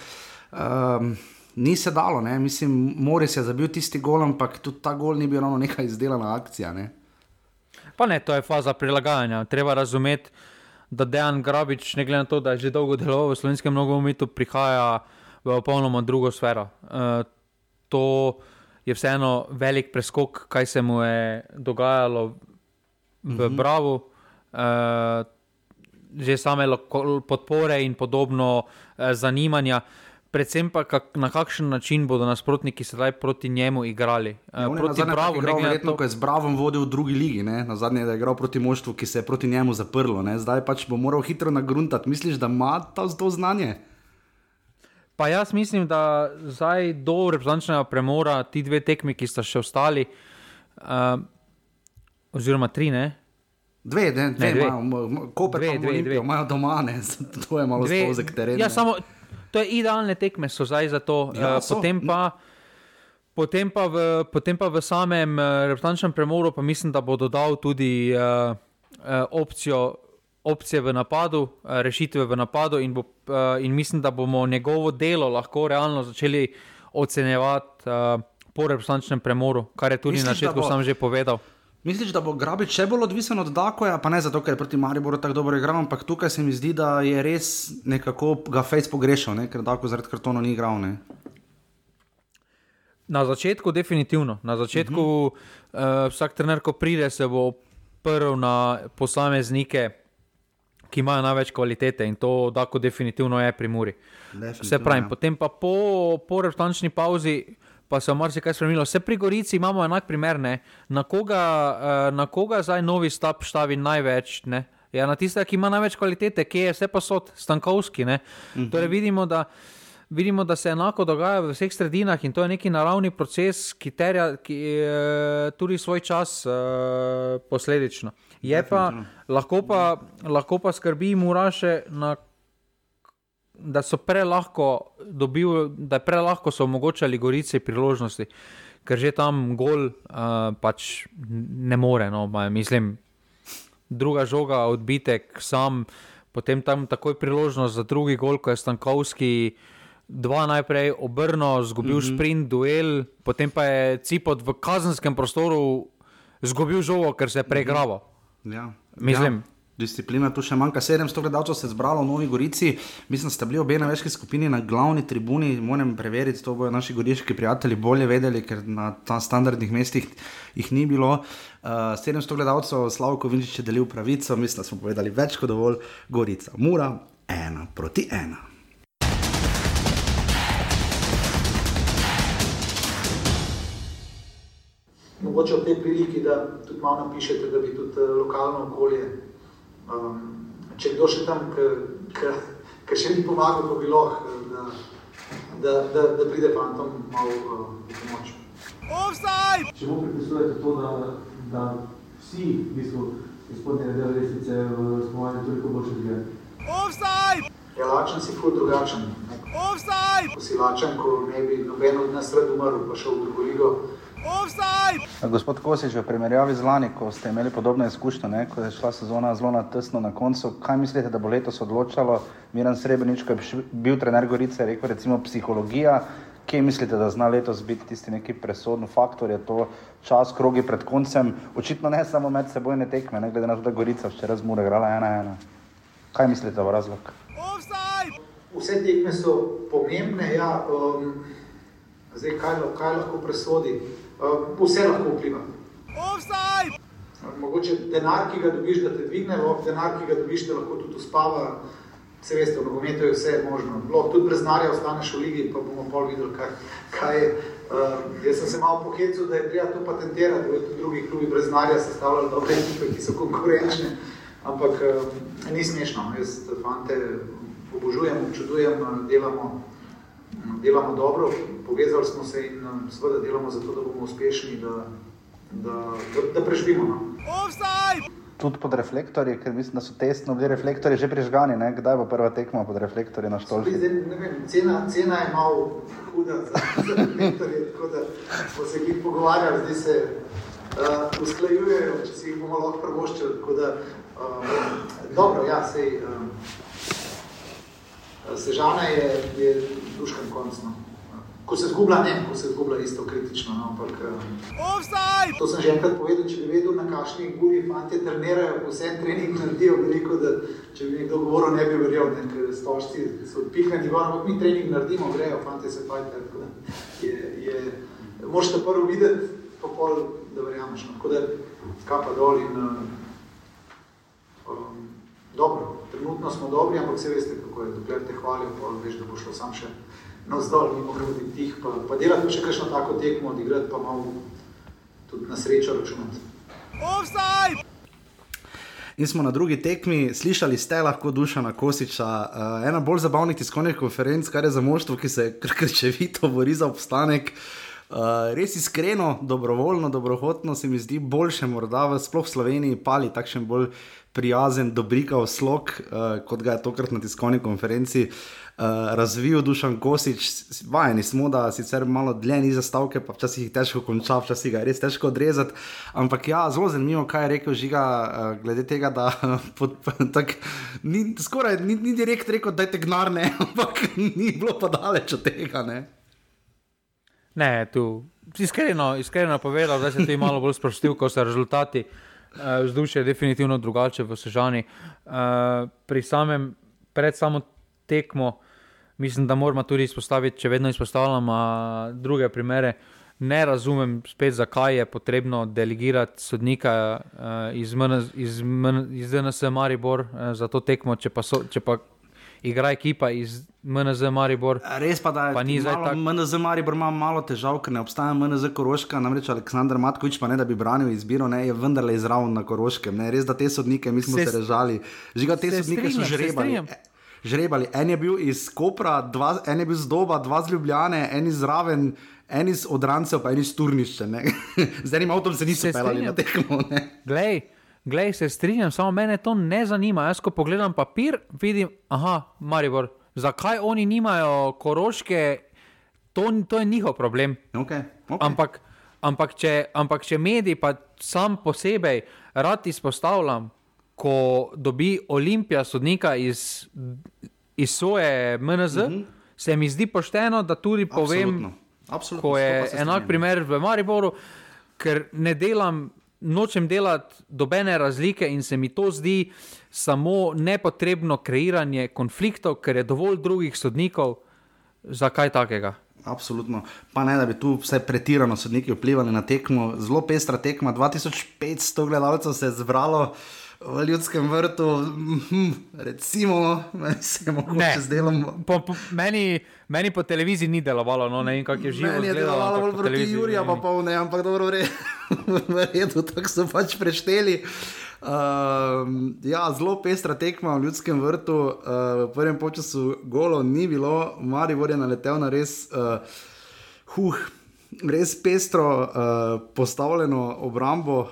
Um, Ni se dalo, ne? mislim, Moris je zabil tisti gol, ampak tudi ta gol ni bil ravno neka izdelana akcija. Ne? Pa ne, to je faza prilagajanja. Treba razumeti, da Dejan Grabič, ne glede na to, da je že dolgo deloval v slovenskem nogometu, prihaja v popolnoma drugo sfero. Uh, to je vseeno velik preskok, kaj se mu je dogajalo v mhm. Bravo. Uh, že same podpore in podobno uh, zanimanja predvsem pa kak, na kakšen način bodo nasprotniki sedaj proti njemu igrali. Ja, proti Bravo, ne glede na to, kaj je z Bravom vodil v drugi ligi, ne? na zadnje je igral proti moštvu, ki se je proti njemu zaprlo, ne? zdaj pač bo moral hitro nagruntati. Misliš, da ima ta to znanje? Pa jaz mislim, da zdaj do reprezentančnega premora ti dve tekmi, ki sta še ostali, uh, oziroma tri, ne. Dve, ne, dve, dve. Ko pa dve, dve, dve. imajo doma, ne, [laughs] to je malo spozek teren. Ja, samo to je idealne tekme, so zdaj za to. Ja, uh, potem, pa, potem, pa v, potem pa v samem uh, reprezentančnem premoru, pa mislim, da bo dodal tudi uh, opcijo, opcije v napadu, rešitve v napadu, in, bo, uh, in mislim, da bomo njegovo delo lahko realno začeli ocenjevati uh, po reprezentančnem premoru, kar je tudi Misliš, na začetku sam že povedal. Misliš, da bo Grabič še bolj odvisen od Dakoja, pa ne zato, ker je proti Mariboru tako dobro igral, ampak tukaj se mi zdi, da je res nekako ga Fejs pogrešal, ne? ker Dako zaradi kartona ni igral. Ne? Na začetku, definitivno. Na začetku, uh -huh. uh, vsak trener, ko pride, se bo prl na posameznike, ki imajo največ kvalitete in to, da, definitivno je pri Muri. Vse pravim. Ja. Potem pa po, po reprezentančni pauzi pa se je marsikaj spremenilo. Vse pri Gorici imamo enak primer, ne? na koga, uh, na koga zdaj novi stab štavi največ. Ne? Ja, na tiste, ki ima največ kvalitete, ki je vse posod, Stankovski. Mhm. -huh. Torej vidimo, da, vidimo, da se enako dogaja v vseh sredinah in to je neki naravni proces, ki terja ki, uh, tudi svoj čas uh, posledično. Pa, lahko, pa, lahko pa skrbi Muraše na da so prelahko dobili, da je prelahko so omogočali Gorici priložnosti, ker že tam gol uh, pač ne more. No, mislim, druga žoga, odbitek, sam, potem tam takoj priložnost za drugi gol, ko je Stankovski. Dva najprej obrnil, izgubil mm -hmm. sprint, duel, potem pa je Cipot v kazenskem prostoru izgubil žogo, ker se je pregraval. Ja. Mislim, ja disciplina, tu še manjka 700 gledalcev, se je zbralo v Novi Gorici. Mislim, da ste bili obe na večki skupini na glavni tribuni. Moram preveriti, to bodo naši goriški prijatelji bolje vedeli, ker na tam standardnih mestih jih ni bilo. Uh, eh, 700 gledalcev, Slavko Vinčič je delil pravico, mislim, da smo povedali več kot dovolj. Gorica, mura, ena proti ena. Mogoče v tej priliki, da tudi malo napišete, da bi tudi uh, lokalno okolje Um, če kdo še tam, ki še ni pomagal, pa bi lahko, da, da, da, da pride fantom malo uh, v pomoč. Obstaj! Če mu pripisujete to, da, da vsi, v bistvu, izpodnje del resnice v spomanje toliko boljše zgleda. Obstaj! Ja, lačen si ful drugačen. Obstaj! Ko si lačen, ko ne bi noben od nas rad umrl, pa šel v drugo ligo, Gospod Kosič, v primerjavi z lani, ko ste imeli podobne izkušnje, ne, ko je šla sezona zelo na tesno na koncu, kaj mislite, da bo letos odločalo? Miren Srebrenic, ko je bil trener Gorice, rekel recimo psihologija. Kje mislite, da zna letos biti tisti neki presodni faktor, je to čas, krogi pred koncem, očitno ne samo med sebojne tekme, ne glede na to, da Gorica včeraj zmore igrala ena ena. Kaj mislite o razlog? Vse tekme so pomembne, ja. Um... Zdaj, kaj, kaj lahko presodi, vse lahko vpliva. Offside! Mogoče denar, ki ga dobiš, da te dvigne, denar, ki ga dobiš, da lahko tudi uspava. Se veste, v nogometu je vse možno. Lahko tudi brez denarja ostaneš v ligi, pa bomo pol videli, kaj, kaj je. Uh, jaz sem se malo pohecil, da je treba to patentirati, da je tudi drugi klubi brez denarja sestavljali dobre ekipe, ki so konkurenčne. Ampak uh, ni smešno. Jaz fante obožujem, občudujem, delamo delamo dobro, povezali smo se in um, seveda delamo zato, da bomo uspešni, da, da, da, da preživimo. No. Tudi pod reflektorji, ker mislim, da so testno bili reflektorji že prižgani. Ne? Kdaj bo prva tekma pod reflektorji na štolki? Cena, cena je malo huda za, za reflektorje, tako da smo se jih pogovarjali, zdaj se uh, usklajujejo, če si jih bomo lahko prvoščili. Da, uh, dobro, ja, sej, uh, Sežana je, je duškan konc. No. Ko se zgublja, ne, ko se zgublja isto kritično. No, ampak, uh, to sem že enkrat povedal, če bi vedel, na kakšni guri fanti trenirajo, po vsem trening naredijo veliko, da če bi nekdo govoril, ne bi verjel, ne, ker stožci so odpihani, ampak mi trening naredimo, grejo, fanti se fajte. Je, je, možete prvo videti, pa pol, da verjameš. No. Tako da kapa dol in uh, dobro, trenutno smo dobri, ampak se veste, kako je, dokler te hvalijo, pa veš, da bo šlo sam še navzdol, mimo grudi tih, pa, pa delati pa še kakšno tako tekmo, odigrati pa malo tudi na srečo računati. Offside! In smo na drugi tekmi, slišali ste lahko Dušana Kosiča, uh, ena bolj zabavnih tiskovnih konferenc, kar je za moštvo, ki se krčevito bori za obstanek. Uh, res iskreno, dobrovoljno, dobrohotno se mi zdi boljše, morda v sploh Sloveniji, pali takšen bolj prijazen, dobrikav slog, uh, kot ga je tokrat na tiskovni konferenci uh, razvil Dušan Kosič. Vajeni smo, da sicer malo dlje ni zastavke, pa včasih jih težko konča, včasih ga je res težko odrezati. Ampak ja, zelo zanimivo, kaj je rekel Žiga, uh, glede tega, da [laughs] pod, [laughs] tak, ni, skoraj ni, ni direkt rekel, da je tegnarne, [laughs] ampak ni bilo pa daleč od tega. Ne, ne tu. Iskreno, iskreno povedal, da se ti malo bolj sprostil, ko so rezultati. Eh, vzdušje je definitivno drugače v Sežani. Uh, pri samem, pred samo tekmo, mislim, da moramo tudi izpostaviti, če vedno izpostavljamo druge primere. Ne razumem, spet, zakaj je potrebno delegirati sodnika uh, iz, MN, iz, MN, iz NS Maribor za to tekmo, če pa, so, če pa igra ekipa iz MNZ Maribor. Res pa, da pa ni zdaj tako. MNZ Maribor ima malo težav, ker ne obstaja MNZ Koroška, namreč Aleksandr Matkovič, pa ne da bi branil izbiro, ne, je vendarle izravno na Koroškem. Ne. Res, da te sodnike, mi smo se, se režali. Žiga, te se sodnike strinjam, so žrebali. Žrebali. En je bil iz Kopra, dva, en je bil z Doba, dva z Ljubljane, en iz Raven. En iz odrancev, pa en iz turnišče. [laughs] Z enim avtom se niso pelali na tekmo. Glej, Glej, se strinjam, samo mene to ne zanima. Jaz, ko pogledam papir, vidim, aha, Maribor, zakaj oni nimajo koroške, to, to je njihov problem. Okay, okay. Ampak, ampak, če, ampak če mediji, pa sam posebej, rad izpostavljam, ko dobi Olimpija sodnika iz, iz svoje MNZ, mm -hmm. se mi zdi pošteno, da tudi povem, Absolutno. Absolutno. ko je enak primer v Mariboru, ker ne delam nočem delati dobene razlike in se mi to zdi samo nepotrebno kreiranje konfliktov, ker je dovolj drugih sodnikov za kaj takega. Absolutno. Pa ne, da bi tu vse pretirano sodniki vplivali na tekmo. Zelo pestra tekma, 2500 gledalcev se je zbralo v ljudskem vrtu, hm, recimo, se lahko z delom. Po, po, meni, meni po televiziji ni delovalo, no, ne vem, kako je živo. Meni je delovalo bolj proti Juriju, pa pol ne, ampak dobro, [laughs] v redu, tako so pač prešteli. Uh, ja, zelo pestra tekma v ljudskem vrtu, uh, v prvem času golo ni bilo, Marijo je naletel na res uh, huh res pestro uh, postavljeno obrambo, uh,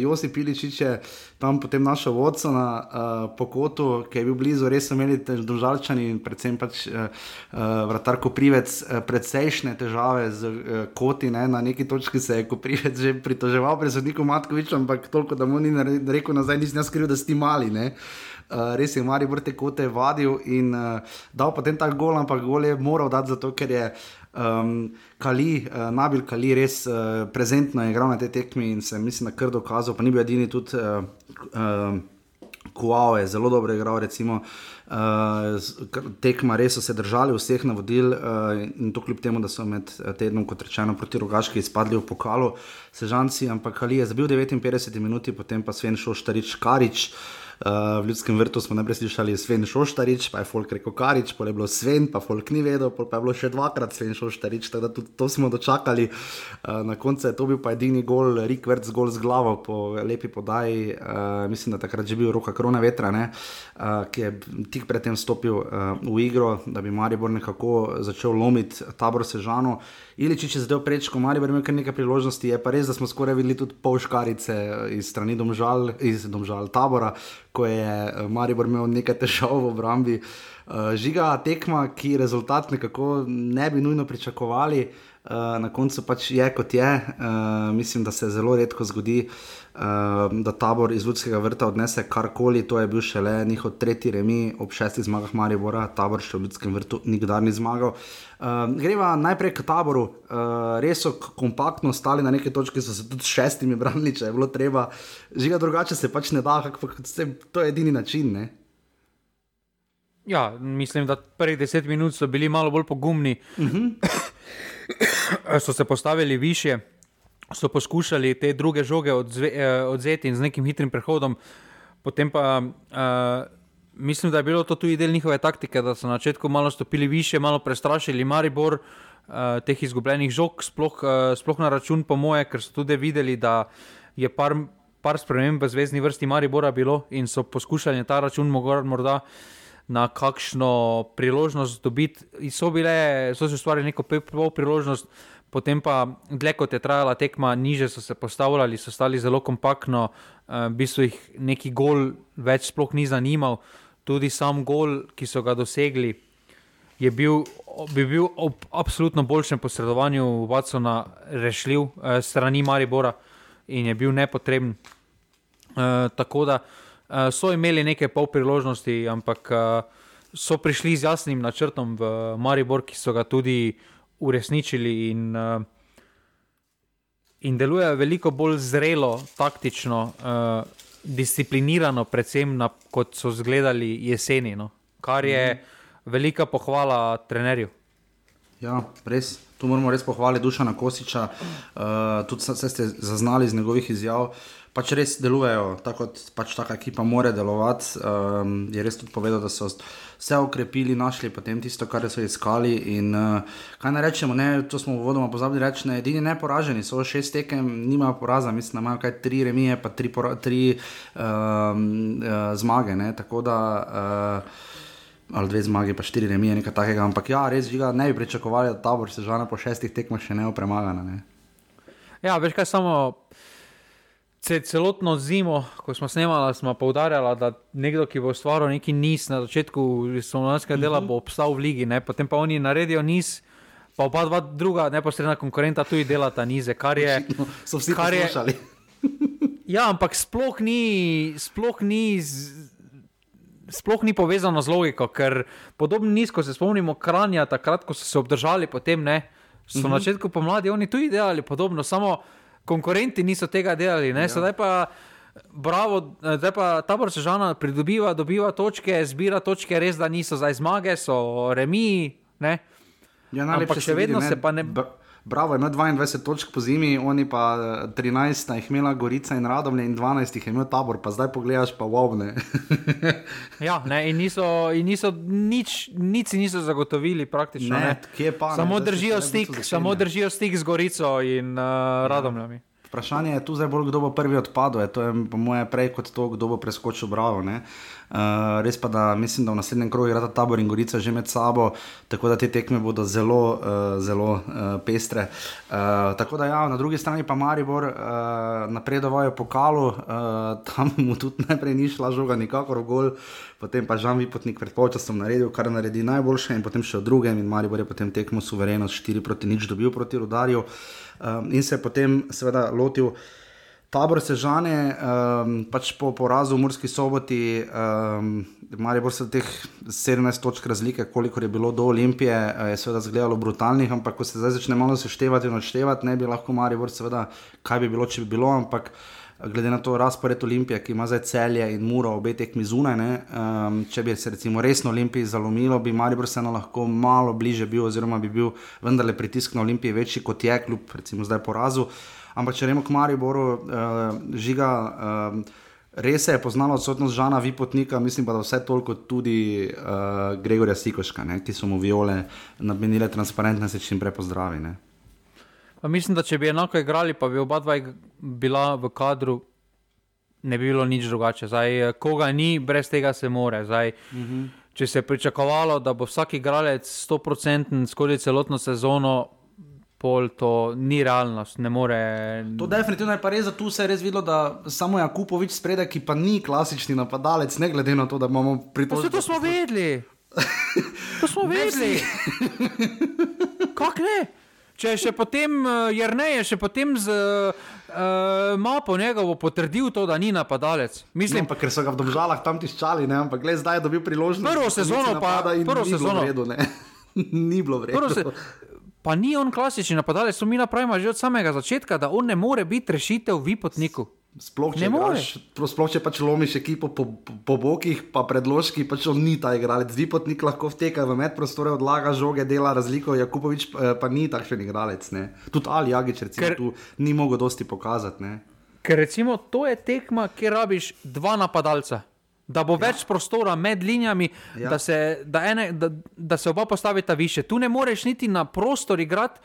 Josi Piličič je tam potem našel vodca na uh, pokotu, ki je bil blizu, res so imeli državljani in predvsem pač uh, uh, vratar Koprivec uh, precejšnje težave z uh, koti, ne? na neki točki se je Koprivec že pritoževal pred sodnikom Matkovičem, ampak toliko, da mu ni rekel nazaj, nisem jaz skril, da ste mali. Ne? Uh, res je, Mari vrte kote vadil in uh, dal potem ta gol, ampak gol je moral dati zato, ker je um, Kali, uh, Nabil Kali res uh, prezentno igral na tej tekmi in se mislim, da kar dokazal, pa ni bil edini tudi. Uh, uh, Kuao je zelo dobro igral, recimo. Uh, tekma res so se držali vseh navodil uh, in to kljub temu, da so med tednom, kot rečeno, proti rogaški izpadli v pokalu, sežanci, ampak Ali je zabil 59 minut, potem pa Sven Šoštarič Karič. Uh, Uh, v ljudskem vrtu smo najprej slišali Sven Šoštarič, pa je Folk rekel Karič, pa je bilo Sven, pa Folk ni vedel, pa je bilo še dvakrat Sven Šoštarič, tako da tudi to smo dočakali. Uh, na koncu je to bil pa edini gol, Rik Vrc gol z glavo po lepi podaji, uh, mislim, da takrat že bil roka krona vetra, ne, uh, ki je tik predtem stopil uh, v igro, da bi Maribor nekako začel lomiti tabor Sežano. Iličič je zdaj prečko, ali pa ima kar nekaj priložnosti. Je pa res, da smo skoraj videli tudi pol škarice iz strani domžal, iz domžal tabora, ko je eh, Maribor imel nekaj težav v obrambi. Uh, žiga tekma, ki rezultat nekako ne bi nujno pričakovali, na koncu pač je kot je. Uh, mislim, da se zelo redko zgodi, uh, da tabor iz Ljudskega vrta odnese karkoli. To je bil šele njihov tretji remi ob šestih zmagah Maribora, tabor še v Ljudskem vrtu nikdar ni zmagal. Uh, greva najprej k taboru, uh, res so kompaktno stali na neki točki, so se tudi s šestimi branili, če je bilo treba. Žiga drugače se pač ne da, se to je edini način. Ne? Ja, mislim, da prvih deset minut so bili malo bolj pogumni, uh mhm. -huh. [laughs] so se postavili više, so poskušali te druge žoge odzve, eh, odzeti in z nekim hitrim prehodom, potem pa. Uh, mislim, da je bilo to tudi del njihove taktike, da so na začetku malo stopili više, malo prestrašili Maribor, uh, teh izgubljenih žog, sploh, uh, sploh na račun po moje, ker so tudi videli, da je par, par sprememb v zvezdni vrsti Maribora bilo in so poskušali na ta račun morda na kakšno priložnost dobiti. In so bile, so se ustvarili neko pol priložnost. Potem pa, dlje kot je trajala tekma, niže so se postavljali, so stali zelo kompaktno, v bistvu jih neki gol več sploh ni zanimal. Tudi sam gol, ki so ga dosegli, je bil, bi bil ob absolutno boljšem posredovanju Watsona rešljiv eh, strani Maribora in je bil nepotreben. Eh, tako da eh, so imeli nekaj pol priložnosti, ampak eh, so prišli z jasnim načrtom v Maribor, ki so ga tudi uresničili. In, eh, In deluje veliko bolj zrelo, taktično, uh, disciplinirano, predvsem na, kot so izgledali jeseni, no? kar je mm. velika pohvala trenerju. Ja, res. Tu moramo res pohvaliti Dušana Kosiča, uh, tudi se ste zaznali iz njegovih izjav. Pač res delujejo, tako kot pač taka ekipa mora delovati. Um, je res tudi povedal, da so vse ukrepili, našli potem tisto, kar so iskali. In, uh, kaj naj rečemo, ne, to smo v vodoma pozabili reči, ne, edini neporaženi so šest tekem, nimajo poraza, mislim, da imajo kaj tri remije, pa tri, pora, tri um, uh, zmage. Ne, tako da. Uh, ali dve zmagi, pa štiri remije, nekaj takega. Ampak ja, res žiga, ne bi pričakovali, da ta bo se žana po šestih tekmah še ne opremagana. Ne? Ja, veš kaj samo. Celotno zimo, ko smo snemali, smo poudarjali, da nekdo, ki bo ustvaril neki niz na začetku slovenskega dela, uh -huh. bo obstal v ligi, ne? potem pa oni naredijo niz, pa oba dva druga neposredna konkurenta tudi delata nize, kar je. So vsi poslušali. [laughs] Ja, ampak sploh ni, sploh ni z, sploh ni povezano z logiko, ker podobno nizko se spomnimo kranja, takrat, ko so se obdržali, potem ne. So uh -huh. na začetku pomladi oni tudi delali podobno, samo konkurenti niso tega delali. Ja. Zdaj pa, bravo, zdaj pa tabor sežana pridobiva, dobiva točke, zbira točke, res da niso zdaj zmage, so remi. Ja, Ampak še vedno vidi, se pa ne. Bravo, ima 22 točk po zimi, oni pa 13, jih imela Gorica in Radomlje, in 12 jih je imel tabor, pa zdaj pogledaš pa vovne. [laughs] ja, ne, in niso, in niso nič, nič niso zagotovili, praktično. Ne, ne. Pa, samo, ne, držijo stik, samo držijo stik z Gorico in uh, Radomljami. Ja. Vprašanje je tu zdaj bolj, kdo bo prvi odpadel. To je po moje prej kot to, kdo bo preskočil bravo. Uh, res pa, da mislim, da v naslednjem krogu igrata tabor in gorica že med sabo, tako da te tekme bodo zelo, uh, zelo uh, pestre. Uh, tako da ja, na drugi strani pa Maribor uh, napredovajo pokalu, uh, tam mu tudi najprej ni šla žoga nikakor gol. Potem pa Žan Vipotnik pred polčasom naredil, kar naredi najboljše, in potem še v drugem, in Maribor je potem tekmo suvereno 4 proti nič dobil proti Rudarju um, in se je potem seveda lotil. Tabor se žane, um, pač po porazu v Murski soboti, um, ali pa se teh 17 točk razlike, koliko je bilo do Olimpije, je seveda izgledalo brutalnih, ampak ko se zdaj začne malo seštevati in odštevati, ne bi lahko Maribor, seveda, kaj bi bilo, če bi bilo, ampak glede na to razpored Olimpije, ki ima zdaj celje in muro obe tekmi zunaj. Um, če bi se recimo resno Olimpiji zalomilo, bi Maribor vseeno lahko malo bliže bil, oziroma bi bil vendarle pritisk na Olimpiji večji kot je, kljub recimo zdaj porazu. Ampak če rečemo k Mariboru, uh, žiga. Um, Res se je poznalo odsotnost Žana Vipotnika, mislim pa, da vse toliko tudi uh, Gregorja Sikoška, ne, ki so mu viole namenile transparentne, se čim prej pozdravi. Mislim, da če bi enako igrali, pa bi oba dva bila v kadru, ne bi bilo nič drugače. Zdaj, koga ni, brez tega se more. Zdaj, uh mhm. -huh. Če se je pričakovalo, da bo vsak igralec 100% skozi celotno sezono, pol to ni realnost. More... To definitivno je pa res, da tu se je res videlo, da samo Jakupovič spredaj, ki pa ni klasični napadalec, ne glede na to, da imamo pritožbe. Vse to smo vedeli. To smo [laughs] vedeli. [laughs] Kako ne? Če še potem, uh, jer ne je še potem z uh, mapo njegovo potrdil to, da ni napadalec. Mislim, no, pa, ker so ga v državah tam tiščali, ne? ampak gled, zdaj je dobil priložnost. Prvo sezono pa prvo ni sezono. Bilo vredu, [laughs] ni bilo vredno. Se, pa ni on klasični napadalec, to mi napravimo že od samega začetka, da on ne more biti rešitev v potniku. Sploh če, graš, sploh če pač lomiš ekipo po, po, po bokih, pa predložki, pač on ni ta igralec. Zvipotnik lahko vteka v medprostore, odlaga žoge, dela razliko, Jakupovič eh, pa ni takšen igralec. Tudi Ali Jagič, recimo, ker, tu ni mogel dosti pokazati. Ne. Ker recimo to je tekma, kjer rabiš dva napadalca. Da bo ja. več prostora med linijami, ja. da, se, da, ene, da, da se oba postavita više. Tu ne moreš niti na prostor igrati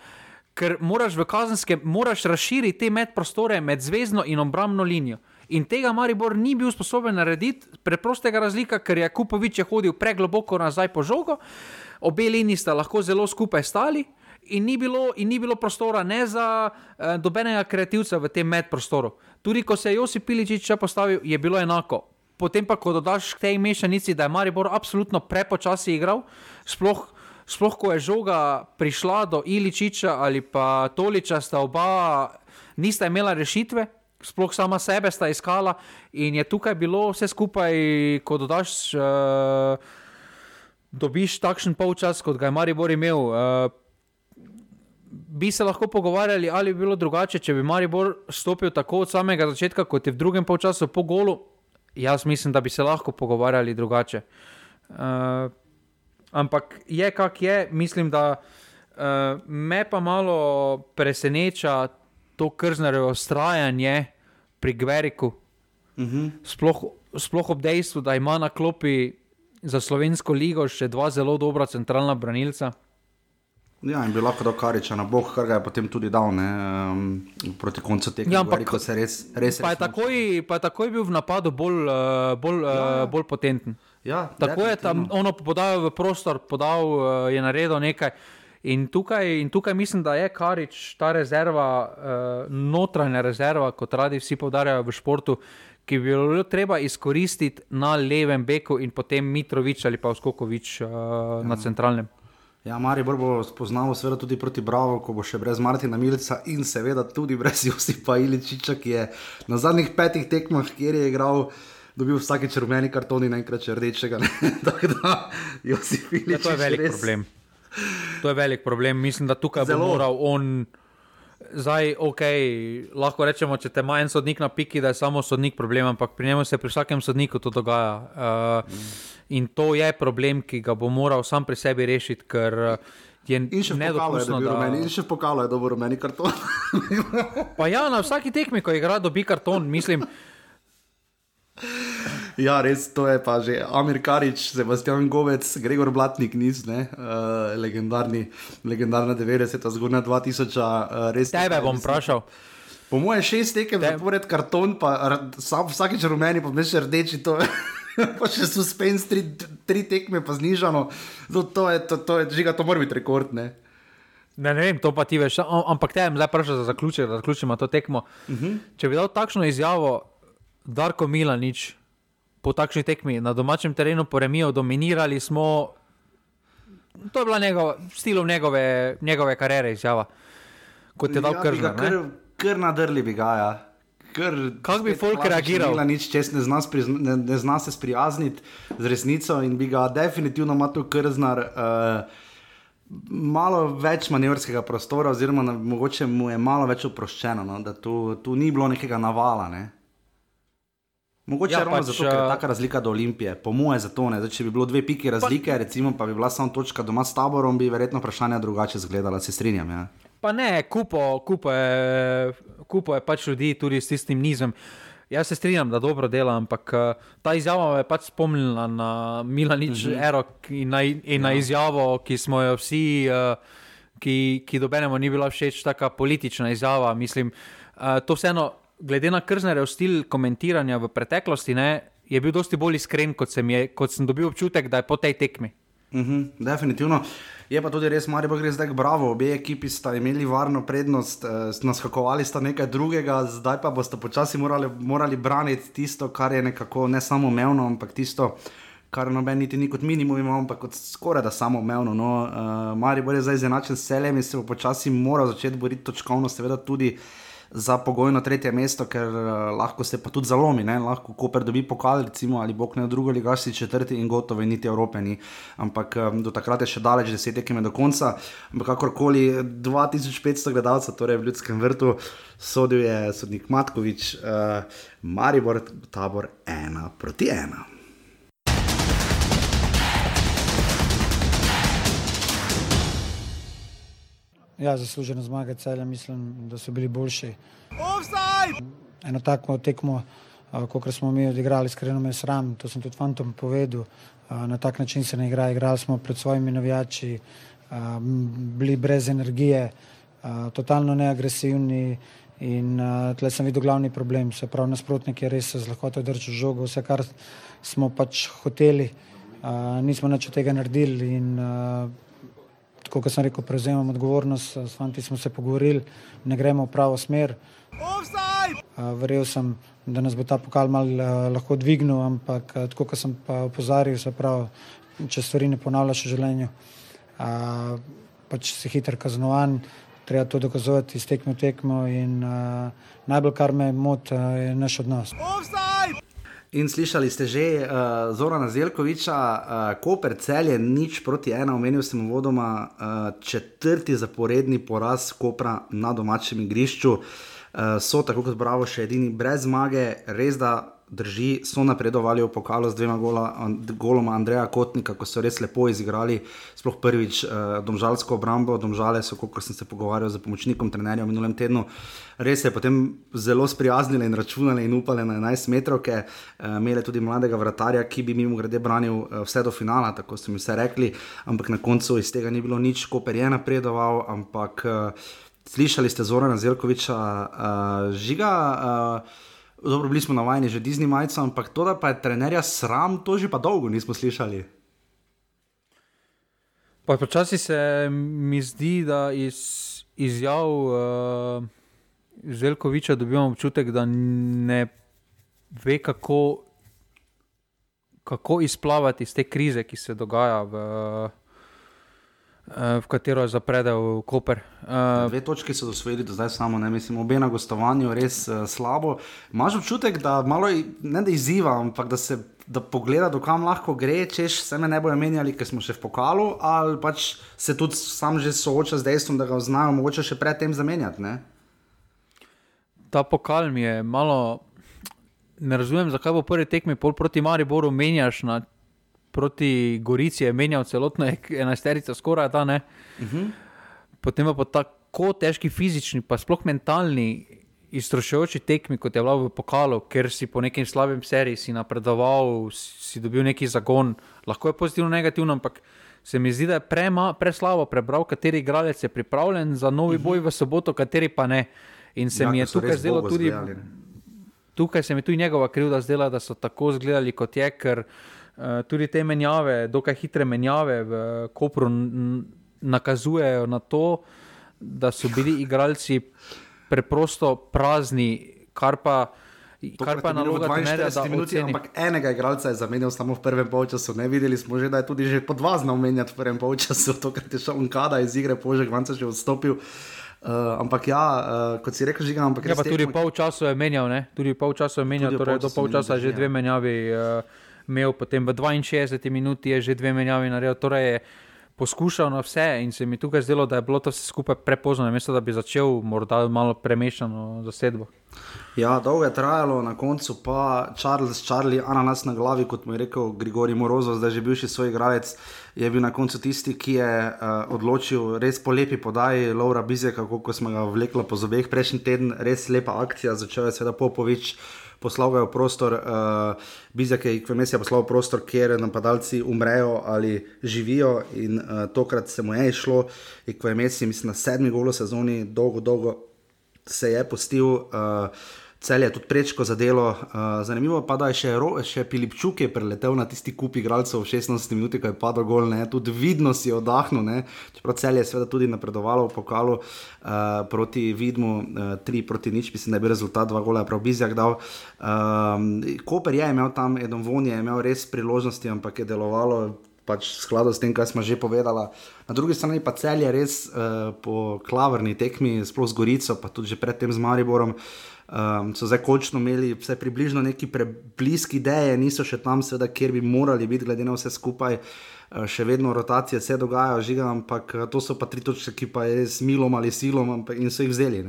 ker moraš v kazenskem, moraš razširiti te medprostore med zvezdno in obrambno linijo. In tega Maribor ni bil sposoben narediti, preprostega razlika, ker je Kupovič je hodil pregloboko nazaj po žogo, obe liniji sta lahko zelo skupaj stali. In ni, bilo, in ni bilo prostora ne za eh, dobenega kreativca v tem medprostoru. Tudi ko se je Josip Piličič postavil, je bilo enako. Potem pa, ko dodaš k tej mešanici, da je Maribor absolutno prepočasi igral, sploh sploh ko je žoga prišla do Iličiča ali pa Toliča, sta oba nista imela rešitve, sploh sama sebe sta iskala in je tukaj bilo vse skupaj, ko dodaš, uh, dobiš takšen polčas, kot ga je Maribor imel. Uh, Bi se lahko pogovarjali, ali bi bilo drugače, če bi Maribor stopil tako od samega začetka, kot je v drugem polčasu po golu. Jaz mislim, da bi se lahko pogovarjali drugače. Uh, ampak je kak je, mislim, da uh, me pa malo preseneča to krznerjevo ustrajanje pri Gveriku. Uh mhm. -huh. sploh, sploh ob dejstvu, da ima na klopi za slovensko ligo še dva zelo dobra centralna branilca. Ja, in bi lahko dal kariča na boh, kar ga je potem tudi dal ne, um, proti koncu tega. Ja, ampak ko se res, res, pa, je takoj, pa je takoj bil v napadu bolj, uh, bolj, ja. uh, bolj potenten. Ja, Tako je tam ono podal v prostor, podal uh, je naredil nekaj. In tukaj, in tukaj mislim, da je Karič ta rezerva, uh, notranja rezerva, kot radi vsi povdarjajo v športu, ki bi jo treba izkoristiti na levem beku in potem Mitrovič ali pa Skokovič uh, ja. na centralnem. Ja, Maribor bo spoznal, seveda tudi proti Bravo, ko bo še brez Martina Milica in seveda tudi brez [laughs] Josipa Iličiča, ki je na zadnjih petih tekmah, kjer je igral dobil vsakeč rumeni karton in enkrat rdečega. [laughs] da, Filič, ja, to je velik res... problem. To je velik problem. Mislim, da tukaj Zelo. bo moral on. Zdaj, ok, lahko rečemo, če te ima en sodnik na piki, da je samo sodnik problem, ampak pri njemu se pri vsakem sodniku to dogaja. Uh. In to je problem, ki ga bo moral sam pri sebi rešiti, ker je nedopustno. Da... In še pokalo je, da bo rumeni karton. pa ja, na vsaki tekmi, ko igra, dobi karton, mislim. [laughs] Ja, res to je pa že Amir Karič, Sebastian Govec, Gregor Blatnik, niz, ne, uh, legendarni, legendarna 90-ta, zgodna 2000. Uh, res tebe bom vprašal. Po mojem šest tekem, Te... zapored karton, pa vsakeč rumeni, pa vmes rdeči. To, [laughs] pa še suspens, tri, tri tekme, pa znižano. To, to je, to, to je, žiga, to mora biti rekord. Ne? Ne, ne vem, to pa ti veš, ampak te je zdaj vprašal za zaključek, da zaključimo to tekmo. Uh mhm. -huh. Če bi dal takšno izjavo, Darko Milanič, po takšni tekmi na domačem terenu, po remiju, dominirali smo. To je bila njegov, stil njegove, njegove kariere, izjava. Kot je dal ja, kržna. Kr, kr nadrli bi ga, ja. Kako bi folk reagiral? Nič, čest, ne, zna ne, ne zna se sprijazniti z resnico in bi ga definitivno imel tu krznar. Uh, Malo več manevrskega prostora, oziroma na, mogoče mu je malo več oproščeno, no, da tu, tu ni bilo nekega navala. Ne. Mogoče Ja, ja, ravno pač, zato, ker je taka razlika do Olimpije. Po mojem, zato ne. Zdaj, če bi bilo dve piki razlike, pa, recimo, pa bi bila samo točka doma s taborom, bi verjetno vprašanja drugače izgledala, se strinjam. Ja. Pa ne, kupo, kupo, je, kupo je pač ljudi tudi s tistim nizom. Jaz se strinjam, da dobro dela, ampak eh, ta izjava me je pač spomnila na Milanič, mm -hmm. Ero in na, in na izjavo, ki smo jo vsi, eh, ki, ki dobenemu ni bila všeč, taka politična izjava. Mislim, eh, to vseeno, glede na Krznerjev stil komentiranja v preteklosti, ne, je bil dosti bolj iskren, kot sem, je, kot sem dobil občutek, da je po tej tekmi. Mhm, definitivno. Je pa tudi res, Marijo gre zdaj bravo. Obe ekipi sta imeli varno prednost, eh, naskakovali sta nekaj drugega, zdaj pa boste počasi morali, morali braniti tisto, kar je nekako ne samo umevno, ampak tisto, kar noben niti ni kot minimum imel, ampak kot skoraj da samo umevno. No, uh, Marijo je zdaj izenačen s celem in se bo počasi moral začeti boriti točkovno, seveda tudi. Za pogojno tretje mesto, ker uh, lahko se pa tudi zalomi, ne? lahko Koper dobi pokal, recimo, ali bog ne drugo, ali gaši četrti in gotovo, in niti Evrope ni. Ampak um, do takrat je še daleč, deset tekem do konca. Ampak kakorkoli, 2500 gledalcev, torej v ljudskem vrtu, sodil je sodnik Matkovič, uh, Maribor, tabor ena proti ena. Ja, zaslužena zmaga celja, mislim, da so bili boljši. Offside! Eno tako tekmo, kot smo mi odigrali, iskreno me sram, to sem tudi fantom povedal. Na tak način se ne igra, igrali smo pred svojimi navijači, bili brez energije, totalno neagresivni. In uh, tle sem videl glavni problem, se pravi, nasprotnik je res z lahkoto držal žogo, vse kar smo pač hoteli, uh, nismo nič od tega naredili. In, uh, tako kot sem rekel, prevzemam odgovornost, s fanti smo se pogovorili, ne gremo v pravo smer. Uh, verjel sem, da nas bo ta pokal mal uh, lahko dvignil, ampak tako kot sem pa opozarjal, se pravi, če stvari ne ponavljaš v življenju, uh, pač si hiter kaznovan, treba to dokazovati iz tekme v tekmo in uh, najbolj kar me moti, je naš odnos. In slišali ste že uh, Zorana Zelkoviča, uh, Koper celje, nič proti ena, omenil sem uvodoma uh, četrti zaporedni poraz Kopra na domačem igrišču. Uh, so tako kot Bravo še edini brez zmage, res da drži, so napredovali v pokalu z dvema gola, goloma Andreja Kotnika, ko so res lepo izigrali, sploh prvič uh, domžalsko obrambo, domžale so, kot sem se pogovarjal z pomočnikom trenerja v minulem tednu, res se je potem zelo sprijaznile in računale in upale na 11 metrov, uh, imele tudi mladega vratarja, ki bi mimo grede branil uh, vse do finala, tako so mi vse rekli, ampak na koncu iz tega ni bilo nič, Koper je napredoval, ampak uh, slišali ste Zorana Zelkoviča, uh, žiga. Uh, Dobro, bili smo navajeni že Disney majico, ampak to, da pa je trenerja sram, to že pa dolgo nismo slišali. Pa počasi se mi zdi, da iz izjav uh, Željkoviča dobivamo občutek, da ne ve, kako, kako izplavati iz te krize, ki se dogaja, v, uh, v katero je zapredel Koper. Uh, Dve točke so dosvojili do zdaj samo, ne mislim, obe na gostovanju res uh, slabo. Imaš občutek, da malo ne da izziva, ampak da se da pogleda, do kam lahko gre, češ se me ne bojo menjali, ker smo še v pokalu, ali pač se tudi sam že sooča z dejstvom, da ga znajo mogoče še predtem zamenjati. Ne? ta pokal mi je malo. Ne razumem, zakaj bo prvi tekmi pol proti Mariboru menjaš na proti Gorici, je menjal celotno enajsterico, skoraj ta ne. Uh -huh. Potem pa po tako težki fizični, pa sploh mentalni, iztrošujoči tekmi, kot je bila v pokalu, ker si po nekem slabem seriji si napredoval, si dobil neki zagon, lahko je pozitivno, negativno, ampak se mi zdi, da je prema, preslabo prebral, kateri igralec je pripravljen za novi boj v soboto, kateri pa ne. In se ja, mi je tukaj zdelo tudi, izgledali, ne. tukaj se mi tudi njegova krivda zdela, da so tako izgledali, kot je, ker uh, tudi te menjave, dokaj hitre menjave v Kopru nakazujejo na to, da so bili [laughs] igralci preprosto prazni, kar pa. Kar pa je naloga trenerja, da minuti, oceni. ampak enega igralca je zamenjal samo v prvem polčasu. Ne videli smo že, da je tudi že po dva znal menjati v prvem polčasu, [laughs] tokrat je šel Nkada iz igre, Požek Vanca že odstopil. Uh, ampak ja, uh, kot si rekel, žiga, ampak Ja, res pa tudi tekmo- pol časa je menjal, ne? tudi pol časa je menjal, Tudi torej do polčasa pol časa menjal, že drži, dve ja. menjavi uh, imel, potem v 62 minuti je že dve menjavi naredil. Torej je poskušal na vse in se mi tukaj zdelo, da je bilo to vse skupaj prepozno, namesto da bi začel morda malo premešano zasedbo. Ja, dolgo je trajalo, na koncu pa Charles, Charlie, ananas na glavi, kot mu je rekel Grigorij Morozov, zdaj že bivši svoj igralec, je bil na koncu tisti, ki je uh, odločil res po lepi podaji Laura Bizeka, kako smo ga vlekli po zobeh prejšnji teden, res lepa akcija, začel je seveda Popovič poslal v prostor, uh, Bizek je Ikvemes je poslal v prostor, kjer napadalci umrejo ali živijo in uh, tokrat se mu je išlo, Ikvemes je mislim na sedmi golo sezoni, dolgo, dolgo se je postil. Uh, cel je tudi prečko za delo. Uh, zanimivo pa da je še, še Pilipčuk je preletel na tisti kup igralcev v 16 minutah, ko je padel gol, ne? tudi vidno si je oddahnil, ne? čeprav cel je seveda tudi napredovalo v pokalu uh, proti Vidmu, uh, 3 proti nič, mislim, da je bil rezultat, dva gola je prav Bizjak dal. Um, Koper je imel tam, Edom Von je imel res priložnosti, ampak je delovalo. Pač skladu s tem, kar smo že povedali. Na drugi strani pa cel je res uh, po klavrni tekmi, sploh z Gorico, pa tudi predtem z Mariborom, uh, um, so zdaj končno imeli vse približno neki bliski ideje, niso še tam, seveda, kjer bi morali biti, glede na vse skupaj. Uh, še vedno rotacije se dogajajo, žiga, ampak uh, to so pa tri točke, ki pa je res milom ali silom in so jih vzeli.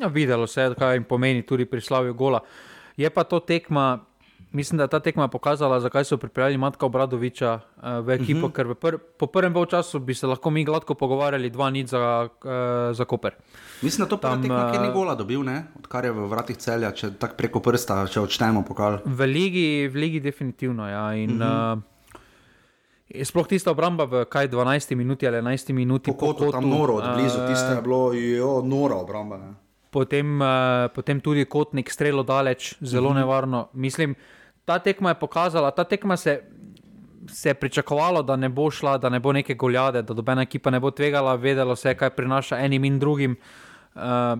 Ja, videlo se je, kaj jim pomeni tudi pri slavju gola. Je pa to tekma, mislim, da je ta tekma pokazala, zakaj so pripeljali Matka Obradoviča uh, v ekipo, uh mhm. -huh. ker v pr po prvem času bi se lahko mi gladko pogovarjali, dva nič za, uh, za Koper. Mislim, da to tam tekma, uh, ni gola dobil, ne? odkar je v vratih celja, če tako preko prsta, če odštejemo pokal. V ligi, v ligi definitivno, ja. In, uh -huh. uh, Sploh tista obramba v kaj 12 minuti ali 11 minuti. Kot je tam noro, od blizu, tiste je bilo, jo, nora obramba. Ne? Potem, uh, potem tudi kotnik, strelo daleč, zelo uh mhm. -huh. nevarno. Mislim, ta tekma je pokazala, ta tekma se, se je pričakovalo, da ne bo šla, da ne bo neke goljade, da dobena ekipa ne bo tvegala, vedelo se, kaj prinaša enim in drugim. Uh,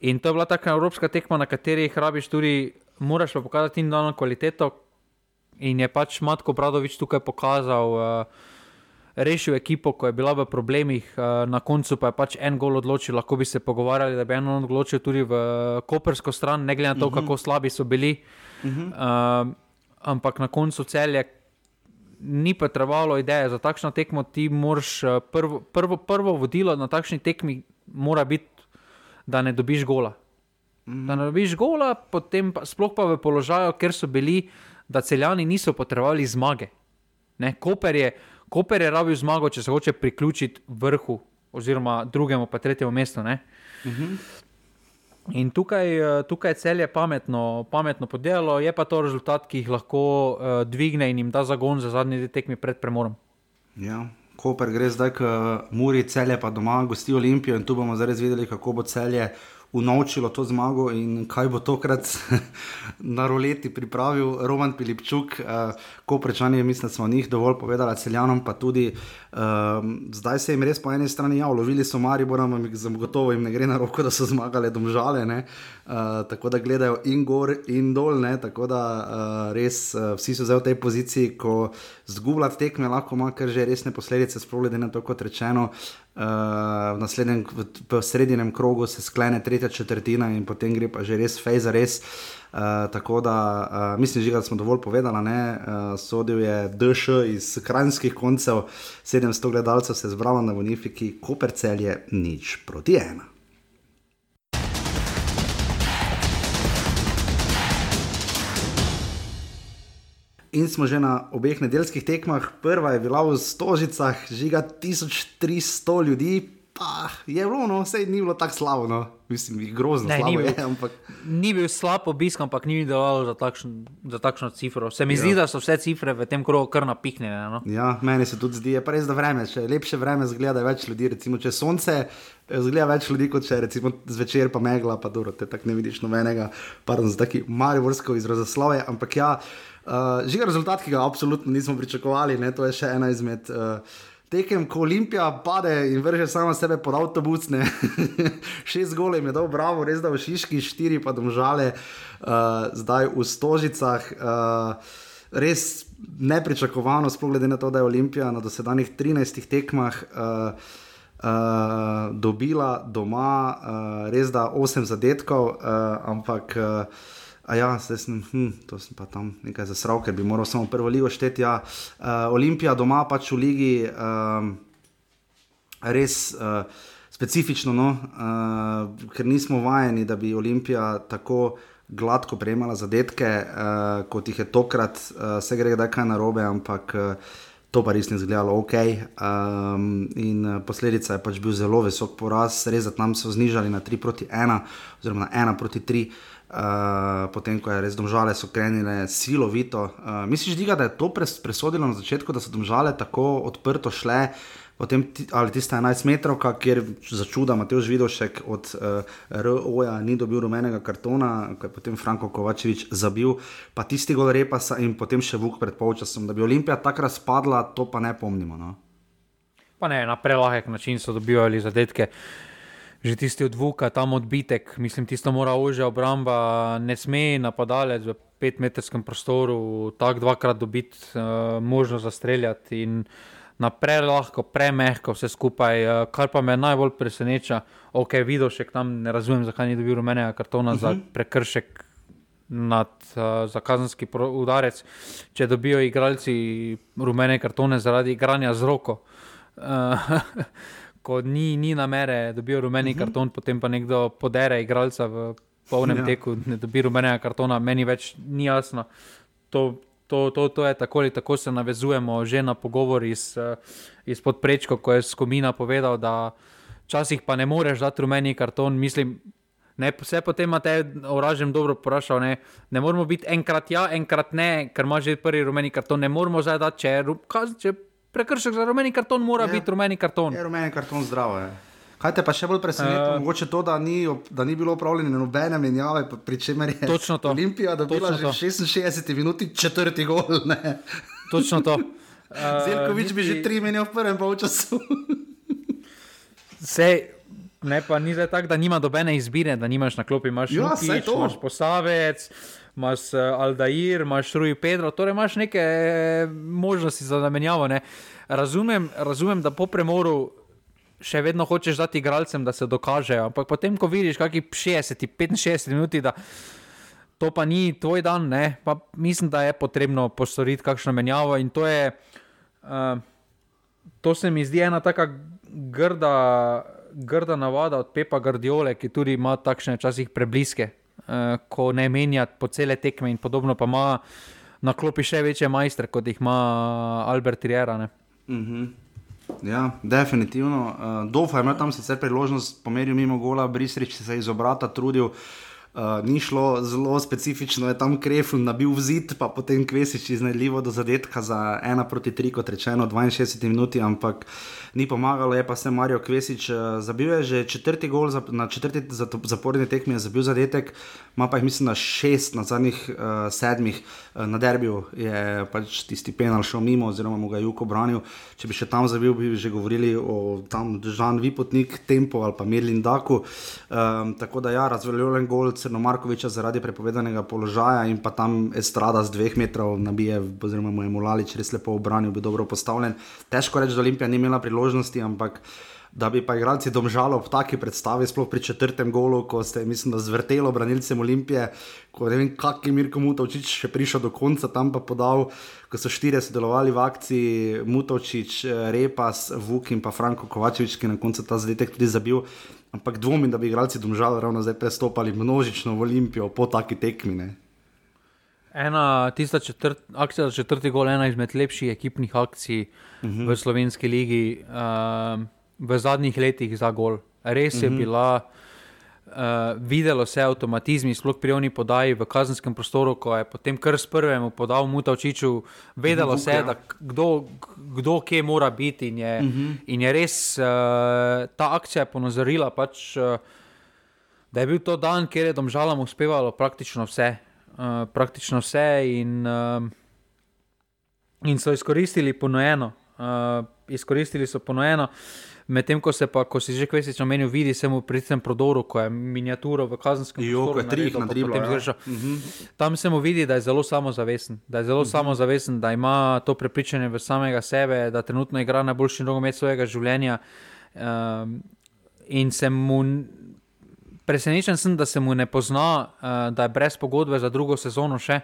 in to je bila taka evropska tekma, na kateri jih rabiš tudi, moraš pa pokazati in dano kvaliteto. In je pač Matko Bradovič tukaj pokazal, uh, rešil ekipo, ko je bila v problemih, uh, na koncu pa je pač en gol odločil. Lahko bi se pogovarjali, da bi en odločil tudi v kopersko stran, ne glede na to, uh mhm. -huh. kako slabi so bili. Uh, Uh, ampak na koncu celje ni pa trebalo ideje za takšno tekmo. Ti moraš eh, prvo, prvo, prvo vodilo na takšni tekmi, mora biti, da ne dobiš gola. Mm. Da ne dobiš gola, potem pa, sploh pa v položaju, ker so bili, da celjani niso potrebovali zmage. Ne, Koper, je, Koper je rabil zmago, če se hoče priključiti vrhu, oziroma drugemu, pa tretjemu mestu. Mm -hmm. In tukaj, eh, tukaj cel je pametno, pametno podelalo, je pa to rezultat, ki jih lahko uh, dvigne in jim da zagon za zadnji tekmi pred premorom. Ja, Koper gre zdaj k Muri, cel je pa doma, gosti Olimpijo in tu bomo zdaj videli, kako bo cel je unovčilo to zmago in kaj bo tokrat [laughs] na roleti pripravil Roman Pilipčuk, uh, ko prečanje, mislim, da smo njih dovolj povedali, celjanom pa tudi. Uh, zdaj se jim res po eni strani, ja, lovili so Maribor, ampak zagotovo jim ne gre na roko, da so zmagali domžale, uh, tako da gledajo in gor in dol, ne? tako da uh, res uh, vsi so zdaj v tej poziciji, ko zgubljati tekme lahko ima kar že resne posledice, sploh ne to kot rečeno. Uh, v naslednjem, v, v srednjem krogu se sklene tretja četrtina in potem gre pa že res fej za res. Uh, tako da uh, mislim, že, da smo dovolj povedali. Uh, sodil je DŠ iz krajinskih koncev, 700 gledalcev se je zbralo na Bonifiki, Kopercel je nič proti ena. In smo že na obeh nedeljskih tekmah. Prva je bila v Stožicah, žiga 1300 ljudi, pa je bilo, no, vse ni bilo tako slabo. No. Mislim, grozno ne, slabo, ni, bil, je, [laughs] ampak... ni bil slab obisk, ampak ni bilo za, takšn, za takšno cifro. Se mi ja. zdi, da so vse cifre v tem krogu kar napihnjene. No. Ja, meni se tudi zdi, je pa res da vreme, če lepše vreme zgleda, več ljudi. Recimo, če sonce zgleda več ljudi, kot če recimo zvečer pa megla, pa dobro, te tako ne vidiš nobenega, pardon, za taki marivorsko izrazoslove. Ampak ja. Uh, Žiga rezultat, ki ga absolutno nismo pričakovali, ne? to je še ena izmed uh, tekem, ko Olimpija pade in vrže sama sebe pod avtobus. [laughs] Šest gole je dal, bravo, res da v Šiški, štiri pa domžale, uh, zdaj v Stožicah. Uh, res nepričakovano, sploh glede na to, da je Olimpija na dosedanjih 13 tekmah. Uh, Uh, dobila doma, uh, res da 8 zadetkov, uh, ampak uh, ja, zdaj sem, hm, to sem pa tam nekaj zasral, ker bi moral samo prvo ligo šteti. Ja. Uh, Olimpija doma pač v ligi, um, res uh, specifično, no? uh, ker nismo vajeni, da bi Olimpija tako gladko prejemala zadetke, uh, kot jih je tokrat, uh, se gre da kaj narobe, ampak. Uh, To pa res ni izgledalo ok. Um, in posledica je pač bil zelo visok poraz, res da tam so znižali na 3 proti 1, oziroma na 1 proti 3. Uh, potem, ko je res domžale, so krenile silovito. Uh, misliš, diga, da je to pres, presodilo na začetku, da so domžale tako odprto šle, potem, ali tiste 11 metrov, kjer za čuda Matej Žvidošek od uh, ROJ ni dobil rumenega kartona, ko je potem Franko Kovačevič zabil, pa tisti gol repasa in potem še vuk pred polčasom, da bi Olimpija tako razpadla, to pa ne pomnimo. No? Pa ne, na prelahek način so dobivali zadetke. Uh, že tisti odvuka, tam odbitek, mislim, tisto mora ožja obramba, ne sme napadalec v petmetrskem prostoru tako dvakrat dobiti uh, možnost zastreljati in naprej lahko, premehko vse skupaj. Uh, kar pa me najbolj preseneča, ok, videl še tam, ne razumem, zakaj ni dobil rumenega kartona uh -huh. za mhm. prekršek. Nad, uh, za kazenski udarec, če dobijo igralci rumene kartone zaradi igranja z roko. Uh, [laughs] ko ni, ni namere, dobijo rumeni uh mhm. -huh. karton, potem pa nekdo podere igralca v polnem ja. teku, ne dobi rumenega kartona, meni več ni jasno. To, to, to, to je tako ali tako se navezujemo že na pogovor iz, iz podprečka, ko je Skomina povedal, da včasih pa ne moreš dati rumeni karton. Mislim, Ne, vse potem imate, oražem dobro vprašal, ne, ne moramo biti enkrat ja, enkrat ne, ker ima že prvi rumeni karton, ne moramo zdaj dati, če, če prekršek za rumeni karton mora je, biti rumeni karton. Je rumeni karton zdravo. Je. Kaj te pa še bolj preseneča? Uh, Mogoče to, da ni, da ni bilo upravljeno nobene menjave, pri čemer je točno to. Olimpija dobila točno že 66 minut, četrti gol. Ne. Točno to. [laughs] Uh, Zelkovič bi že tri menjal v prvem polčasu. [laughs] Sej, ne, pa ni zdaj tako, da nima dobene izbire, da nimaš na klopi, imaš ja, Nukič, imaš posavec imaš uh, Aldair, imaš Rui Pedro, torej imaš neke eh, možnosti za namenjavo. Razumem, razumem, da po premoru še vedno hočeš dati igralcem, da se dokažejo, ampak potem, ko vidiš, kakšni 60, 65 minut, da to pa ni tvoj dan, ne, pa mislim, da je potrebno postoriti kakšno menjavo. In to je, uh, to se mi zdi ena tako grda. Grda navada od Pepa Gardiole, ki tudi ima takšne časih prebliske, ko ne menja po cele tekme in podobno, pa ima na klopi še večje majstre, kot jih ima Albert Riera. Uh mhm. -huh. Ja, definitivno. Uh, Dofa je imel tam sicer priložnost, pomeril mimo gola, Brisrič se je iz obrata trudil. Uh, ni šlo zelo specifično, je tam krefl nabil v zid, pa potem kvesič iznajdljivo do zadetka za 1 proti 3, kot rečeno, 62 minuti, ampak uh, ni pomagalo, je pa se Marijo Kvesič uh, zabil, je že četrti gol za, na četrti zaporni tekmi, je zabil zadetek, ima pa jih mislim na šest, na zadnjih uh, sedmih uh, na derbiju je pač tisti penal šel mimo, oziroma mu ga je Juko branil. Če bi še tam zabil, bi že govorili o tam Žan Vipotnik, Tempo ali pa Mirlin Daku. Um, tako da ja, razveljavljen gol Crno Markoviča zaradi prepovedanega položaja in pa tam Estrada z dveh metrov nabije, oziroma mu je Mulalič res lepo obranil, bi dobro postavljen. Težko reči, da Olimpija ni imela priložnosti ampak da bi pa igralci domžalo v taki predstavi, sploh pri četrtem golu, ko ste, mislim, zvrtelo branilcem Olimpije, ko ne vem, kak je Mirko Mutovčič še prišel do konca, tam pa podal, ko so štiri sodelovali v akciji, Mutovčič, Repas, Vuk in pa Franko Kovačevič, ki je na koncu ta zadetek tudi zabil. Ampak dvomim, da bi igralci domžalo ravno zdaj prestopali množično v Olimpijo po taki tekmini. Ena, tista četrt, akcija za četrti gol, ena izmed lepših ekipnih akcij uh mhm. -huh. v slovenski ligi uh, v zadnjih letih za gol. Res je uh mhm. -huh. bila, videlo se avtomatizmi, sploh pri oni podaji v kazenskem prostoru, ko je potem kar s prvem podal Mutavčiču, vedelo se je, kdo, kdo kje mora biti. In je, uh mhm. -huh. in je res uh, ta akcija ponazorila, pač, uh, da je bil to dan, kjer je domžalam uspevalo praktično vse. Eh, praktično vse, in, uh, in so izkoristili ponujeno. Uh, izkoristili so ponujeno, medtem ko se pa, ko si že kvesič omenil, vidi se mu pri tem prodoru, ko je miniaturo v kazenskem prostoru. Ja. Mhm. Tam se mu vidi, da je zelo samozavesten, da je zelo uh mhm. -huh. samozavesten, da ima to prepričanje v samega sebe, da trenutno igra najboljši nogomet svojega življenja. Uh, in se mu presenečen sem, da se mu ne pozna, uh, da je brez pogodbe za drugo sezono še.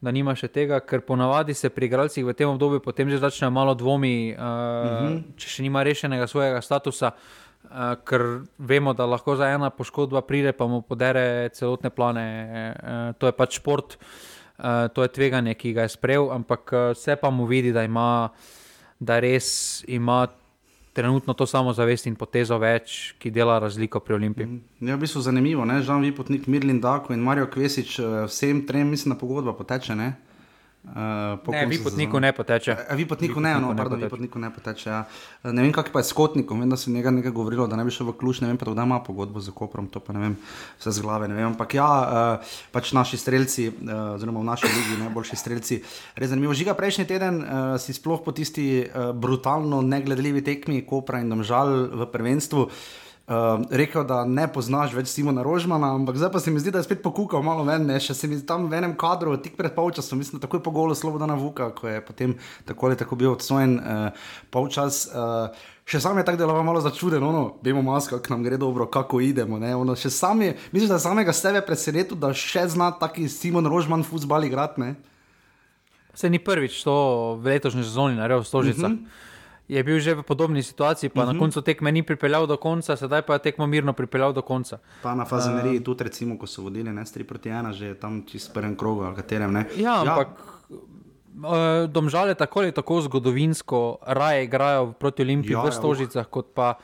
Da nima še tega, ker ponavadi se pri igralcih v tem obdobju potem že začnejo malo dvomi, uh, uh -huh. če še nima rešenega svojega statusa, uh, ker vemo, da lahko za ena poškodba pride, pa mu podere celotne plane. Uh, to je pač šport, uh, to je tveganje, ki ga je sprejel, ampak uh, vse pa mu vidi, da ima, da res ima trenutno to samo zavest in potezo več, ki dela razliko pri Olimpiji. Mm. Ja, v bistvu zanimivo, ne? Žan Vipotnik, Mirlin Dako in Marijo Kvesič, eh, vsem trem, mislim, na pogodba poteče. Ne? Uh, ne, vi potniku ne poteče. A, vi potniku ne, no, pardon, vi potniku ne poteče. Ja. Eh, ne vem, kako pa je s kotnikom, vem, da se njega nekaj govorilo, da ne bi šel v kluč, ne vem pa, da ima pogodbo z Koprom, to pa ne vem, vse z glave, ne vem. Ampak ja, uh, pač naši strelci, uh, oziroma v naši ligi najboljši strelci, res zanimivo. Žiga prejšnji teden uh, si sploh po tisti uh, brutalno negledljivi tekmi Kopra in Domžal v prvenstvu. Uh, uh, rekel, da ne poznaš več Simona Rožmana, ampak zdaj pa se mi zdi, da je spet pokukal malo ven, ne? še se mi tam v enem kadru, tik pred polčasom, mislim, takoj po golu Slobodana Vuka, ko je potem tako ali tako bil odsojen uh, polčas. Uh, Še sam je tako deloval malo začuden, ono, vemo, masko, kako nam gre dobro, kako idemo. Ono, še sam je, mislim, da je samega sebe presenetil, da še zna taki Simon Rožman futbal igrati. Se ni prvič to v letošnji sezoni naredil v Stožicah. Uh mhm. Je bil že v podobni situaciji, pa uh -huh. na mhm. koncu tekme ni pripeljal do konca, sedaj pa je tekmo mirno pripeljal do konca. Pa na Fazeneriji, uh, tudi recimo, ko so vodili ne 3 proti 1, že tam čez prvem krogu ali katerem ne. Ja, ja. ampak. Uh, domžale tako ali tako zgodovinsko raje igrajo proti Olimpiji ja, v ja, Stožicah, uh. kot pa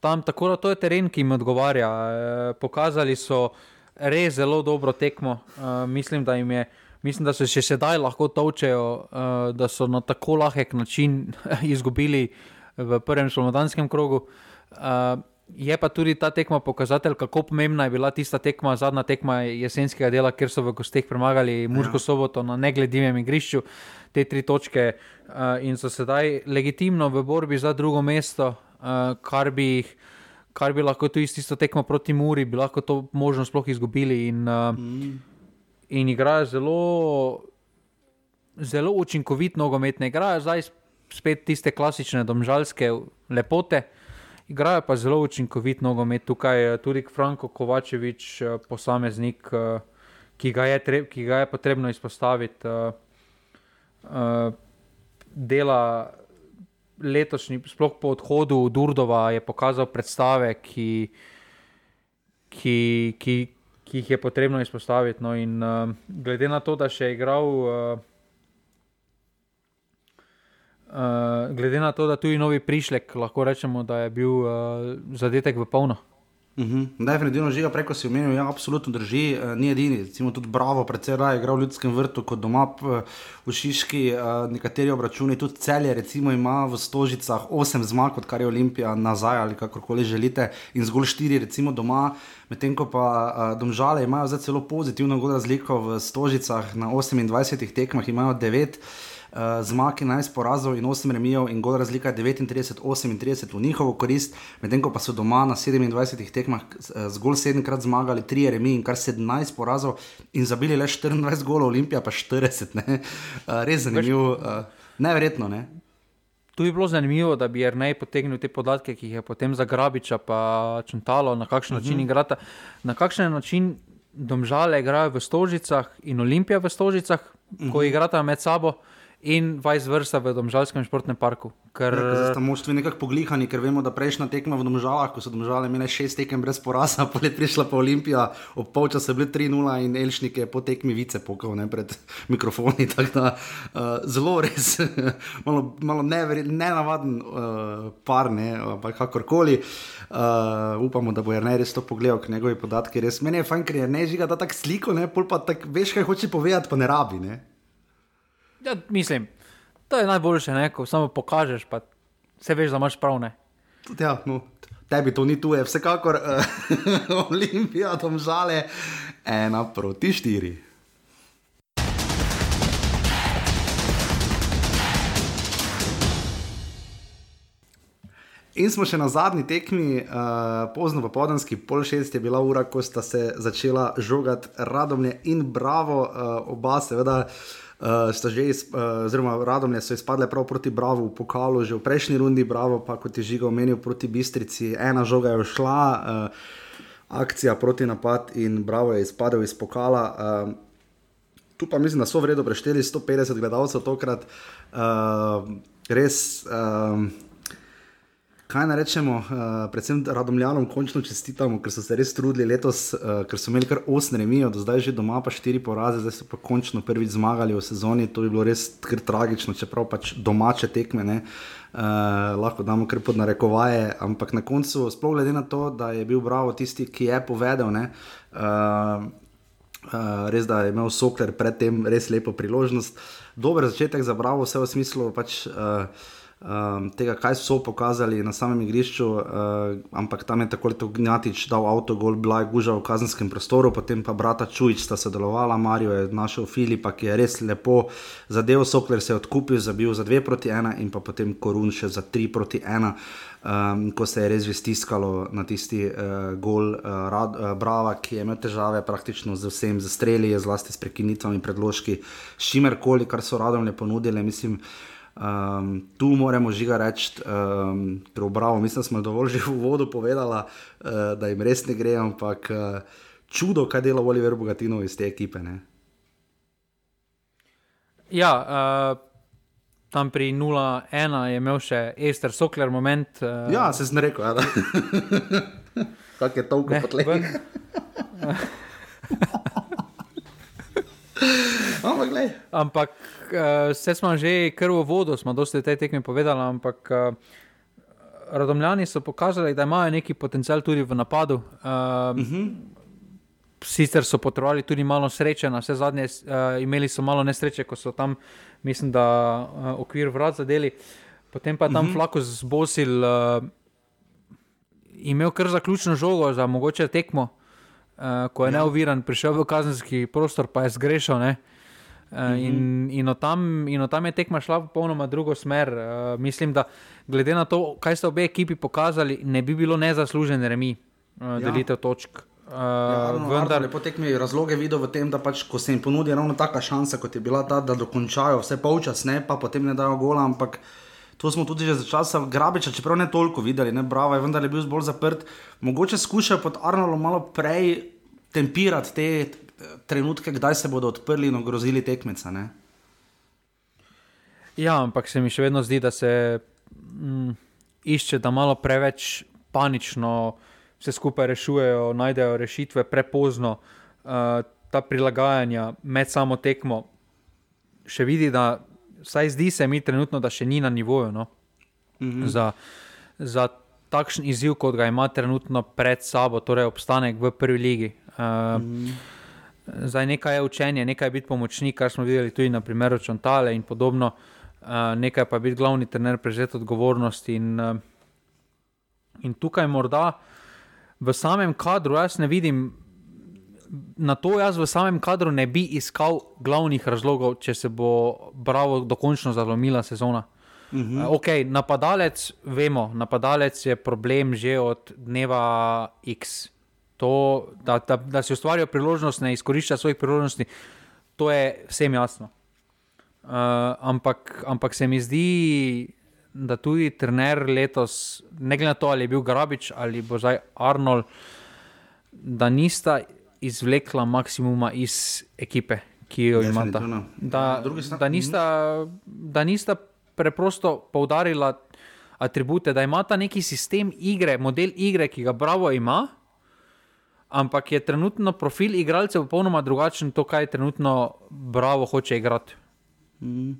tam. Tako da to je teren, ki jim odgovarja. Uh, pokazali so res zelo dobro tekmo. Uh, mislim, da jim je uh, mislim, da se še sedaj lahko točejo, uh, da so na tako lahek način [laughs] izgubili v prvem slovenarskem krogu. Uh, je pa tudi ta tekma pokazatelj, kako pomembna je bila tista tekma, zadnja tekma jesenskega dela, kjer so v gostih premagali Murko ja. soboto na negledljivem igrišču, te tri točke uh, in so sedaj legitimno v borbi za drugo mesto, uh, kar bi jih. Kar bi lahko tudi isto tekmo proti Muri, bi lahko to možnost sploh izgubili. In, uh, mm in igrajo zelo, zelo učinkovit nogomet. Ne igrajo zdaj spet tiste klasične domžalske lepote, igrajo pa zelo učinkovit nogomet. Tukaj je tudi Franko Kovačevič, eh, posameznik, eh, ki ga je, ki ga je potrebno izpostaviti. Eh, dela letošnji, sploh po odhodu Durdova, je pokazal predstave, ki, ki, ki, ki jih je potrebno izpostaviti. No, in, uh, glede na to, da še je igral, uh, uh, glede na to, da tudi novi prišlek, lahko rečemo, da je bil uh, zadetek v polno. Uh mhm. -huh. Definitivno že preko si omenil, ja, absolutno drži, uh, ni edini. Recimo tudi Bravo, predvsej raje igral v ljudskem vrtu kot doma v Šiški, uh, nekateri obračuni, tudi celje, recimo ima v Stožicah 8 zmag, kot kar je Olimpija nazaj ali kakorkoli želite, in zgolj 4 recimo doma. Medtem ko pa uh, domžale imajo zdaj celo pozitivno razliko v Stožicah, na 28 tekmah imajo 9 uh, zmag, 11 porazov in 8 remijev, in gor razlika je 39-38 v njihovo korist, medtem ko pa so doma na 27 tekmah uh, zgolj 7 krat zmagali, 3 remi in kar 17 porazov in zabili le 24 golov, Olimpija pa 40. Uh, res zanimivo, uh, neverjetno. Ne? Tu bi bilo zanimivo, da bi Rnej potegnil te podatke, ki jih je potem za Grabiča pa čuntalo, na kakšen način uh mhm. -huh. igrata. Na kakšen način domžale igrajo v Stožicah in Olimpija v Stožicah, uh -huh. ko mhm. igrata med sabo. In vice versa v Domžalskem športnem parku. Ker... Ja, ste moštvi nekako poglihani, ker vemo, da prejšnja tekma v Domžalah, ko so Domžale imele šest tekem brez poraza, [laughs] pa je prišla pa Olimpija, ob polčasu je bilo 3-0 in Elšnik je po tekmi vice pokal ne, pred [laughs] mikrofoni. [laughs] Da, uh, zelo res, malo, malo nenavaden uh, par, ne, pa kakorkoli. Uh, upamo, da bo Jrnej res to pogledal, ker njegovi podatki res. Meni je fajn, ker je ne žiga, da tako sliko, ne, pol pa tak, veš, kaj hoče povedati, pa ne rabi. Ne. Ja, mislim, to je najboljše, ne? ko samo pokažeš, pa se veš, da imaš prav. Ja, no, tebi to ni tu, je vsekakor [laughs] uh, Olimpija, tam žale, ena proti štiri. In smo še na zadnji tekmi, uh, pozno popodanski, pol šest je bila ura, ko sta se začela žogati Radomlje in Bravo, uh, oba seveda. Uh, sta že, iz, uh, oziroma radomlje so izpadle prav proti Bravo v pokalu, že v prejšnji rundi, Bravo pa kot je žiga omenil proti Bistrici, ena žoga je šla. Uh, akcija proti napad in Bravo je izpadel iz pokala. Uh, tu pa mislim, da so vredno prešteli 150 gledalcev tokrat. Uh, res. Uh, kaj naj rečemo, uh, predvsem radomljanom, končno čestitamo, ker so se res trudili letos, uh, ker so imeli kar 8 remijo, do zdaj že doma pa 4 poraze, zdaj so pa končno prvič zmagali v sezoni. To bi bilo res kar tragično, čeprav pač domače tekme. Ne? Uh, lahko damo kar pod narekovaje, ampak na koncu, sploh glede na to, da je bil Bravo tisti, ki je povedal, ne, uh, uh, res da je imel Sokler predtem res lepo priložnost. Dober začetek za Bravo, vse v smislu pač. Uh, um, tega, kaj so pokazali na samem igrišču, uh, ampak tam je tako ali tako Gnjatič dal avto, gol, blaj, gužal v kazenskem prostoru, potem pa brata Čujič sta sodelovala, Marijo je našel Filipa, ki je res lepo zadev, Sokler se je odkupil, zabil za 2 proti 1 in pa potem Korun še za 3 proti 1. Um, ko se je res stiskalo na tisti uh, gol, uh, rad, uh, Brava, ki je imel težave praktično z vsem, z streli, zlasti s prekinitvami, predložki, s čimerkoli, kar so radom le ponudili. Mislim, uh, Um, tu moramo žiga reči, um, ker obravo, mislim, da smo dovolj že v vodu povedali, uh, da jim res ne gre, ampak uh, čudo, kaj dela Oliver Bogatino iz te ekipe. Ne? Ja, uh, tam pri 0-1 je imel še Ester Sokler moment. Uh, ja, se sem rekel, ja, da [laughs] je to tako potrebno. Ampak, ampak uh, se smo že kar v vodu, smo dosti te tekme povedali, ampak uh, Radomljani so pokazali, da imajo neki potencial tudi v napadu. Uh, uh -huh. Sicer so potrebovali tudi malo sreče, na vse zadnje uh, imeli so malo nesreče, ko so tam, mislim, da uh, okvir vrat zadeli. Potem pa je tam uh -huh. Flakus zbosil, uh, imel kar zaključno žogo za mogoče tekmo, uh, ko je ja. neuviran, prišel v kazenski prostor, pa je zgrešil. Uh, -hmm. in, in, od tam, in od tam je tekma šla v popolnoma drugo smer. Uh, mislim, da glede na to, kaj so obe ekipi pokazali, ne bi bilo nezaslužen remi, uh, delitev ja. točk. Uh, ja, vendar, lepo tekmi razloge videl v tem, da pač, ko se jim ponudi ravno taka šansa, kot je bila ta, da dokončajo vse polčas, ne pa potem ne dajo gola. Ampak to smo tudi že za časa Grabiča, čeprav ne toliko videli, ne bravo, je vendar je bil bolj zaprt. Mogoče skušajo pod Arnoldom malo prej tempirati te trenutke, kdaj se bodo odprli in ogrozili tekmeca. Ne? Ja, ampak se mi še vedno zdi, da se mm, išče, da malo preveč panično vse skupaj rešujejo, najdejo rešitve prepozno. Uh, ta prilagajanja med samo tekmo še vidi, da vsaj zdi se mi trenutno, da še ni na nivoju no? -hmm. za, za takšen izziv, kot ga ima trenutno pred sabo, torej obstanek v prvi ligi. Uh, mm -hmm. Zdaj nekaj je učenje, nekaj je biti pomočnik, kar smo videli tudi na primeru Čontale in podobno, uh, nekaj pa je biti glavni trener, prevzeti odgovornost. In, uh, in tukaj morda v samem kadru, jaz ne vidim, na to jaz v samem kadru ne bi iskal glavnih razlogov, če se bo Bravo dokončno zalomila sezona. Uh -huh. uh, ok, napadalec, vemo, napadalec je problem že od dneva X to, da, da, da si ustvarijo priložnost, ne izkorišča svojih priložnosti, to je vsem jasno. Uh, ampak, ampak se mi zdi, da tudi trener letos, ne glede na to, ali je bil Grabič ali bo zdaj Arnold, da nista izvlekla maksimuma iz ekipe, ki jo imata. Da, da, nista, da nista preprosto poudarila atribute, da imata neki sistem igre, model igre, ki ga Bravo ima ampak je trenutno profil igralcev popolnoma drugačen, to, kaj trenutno Bravo hoče igrati. Mm.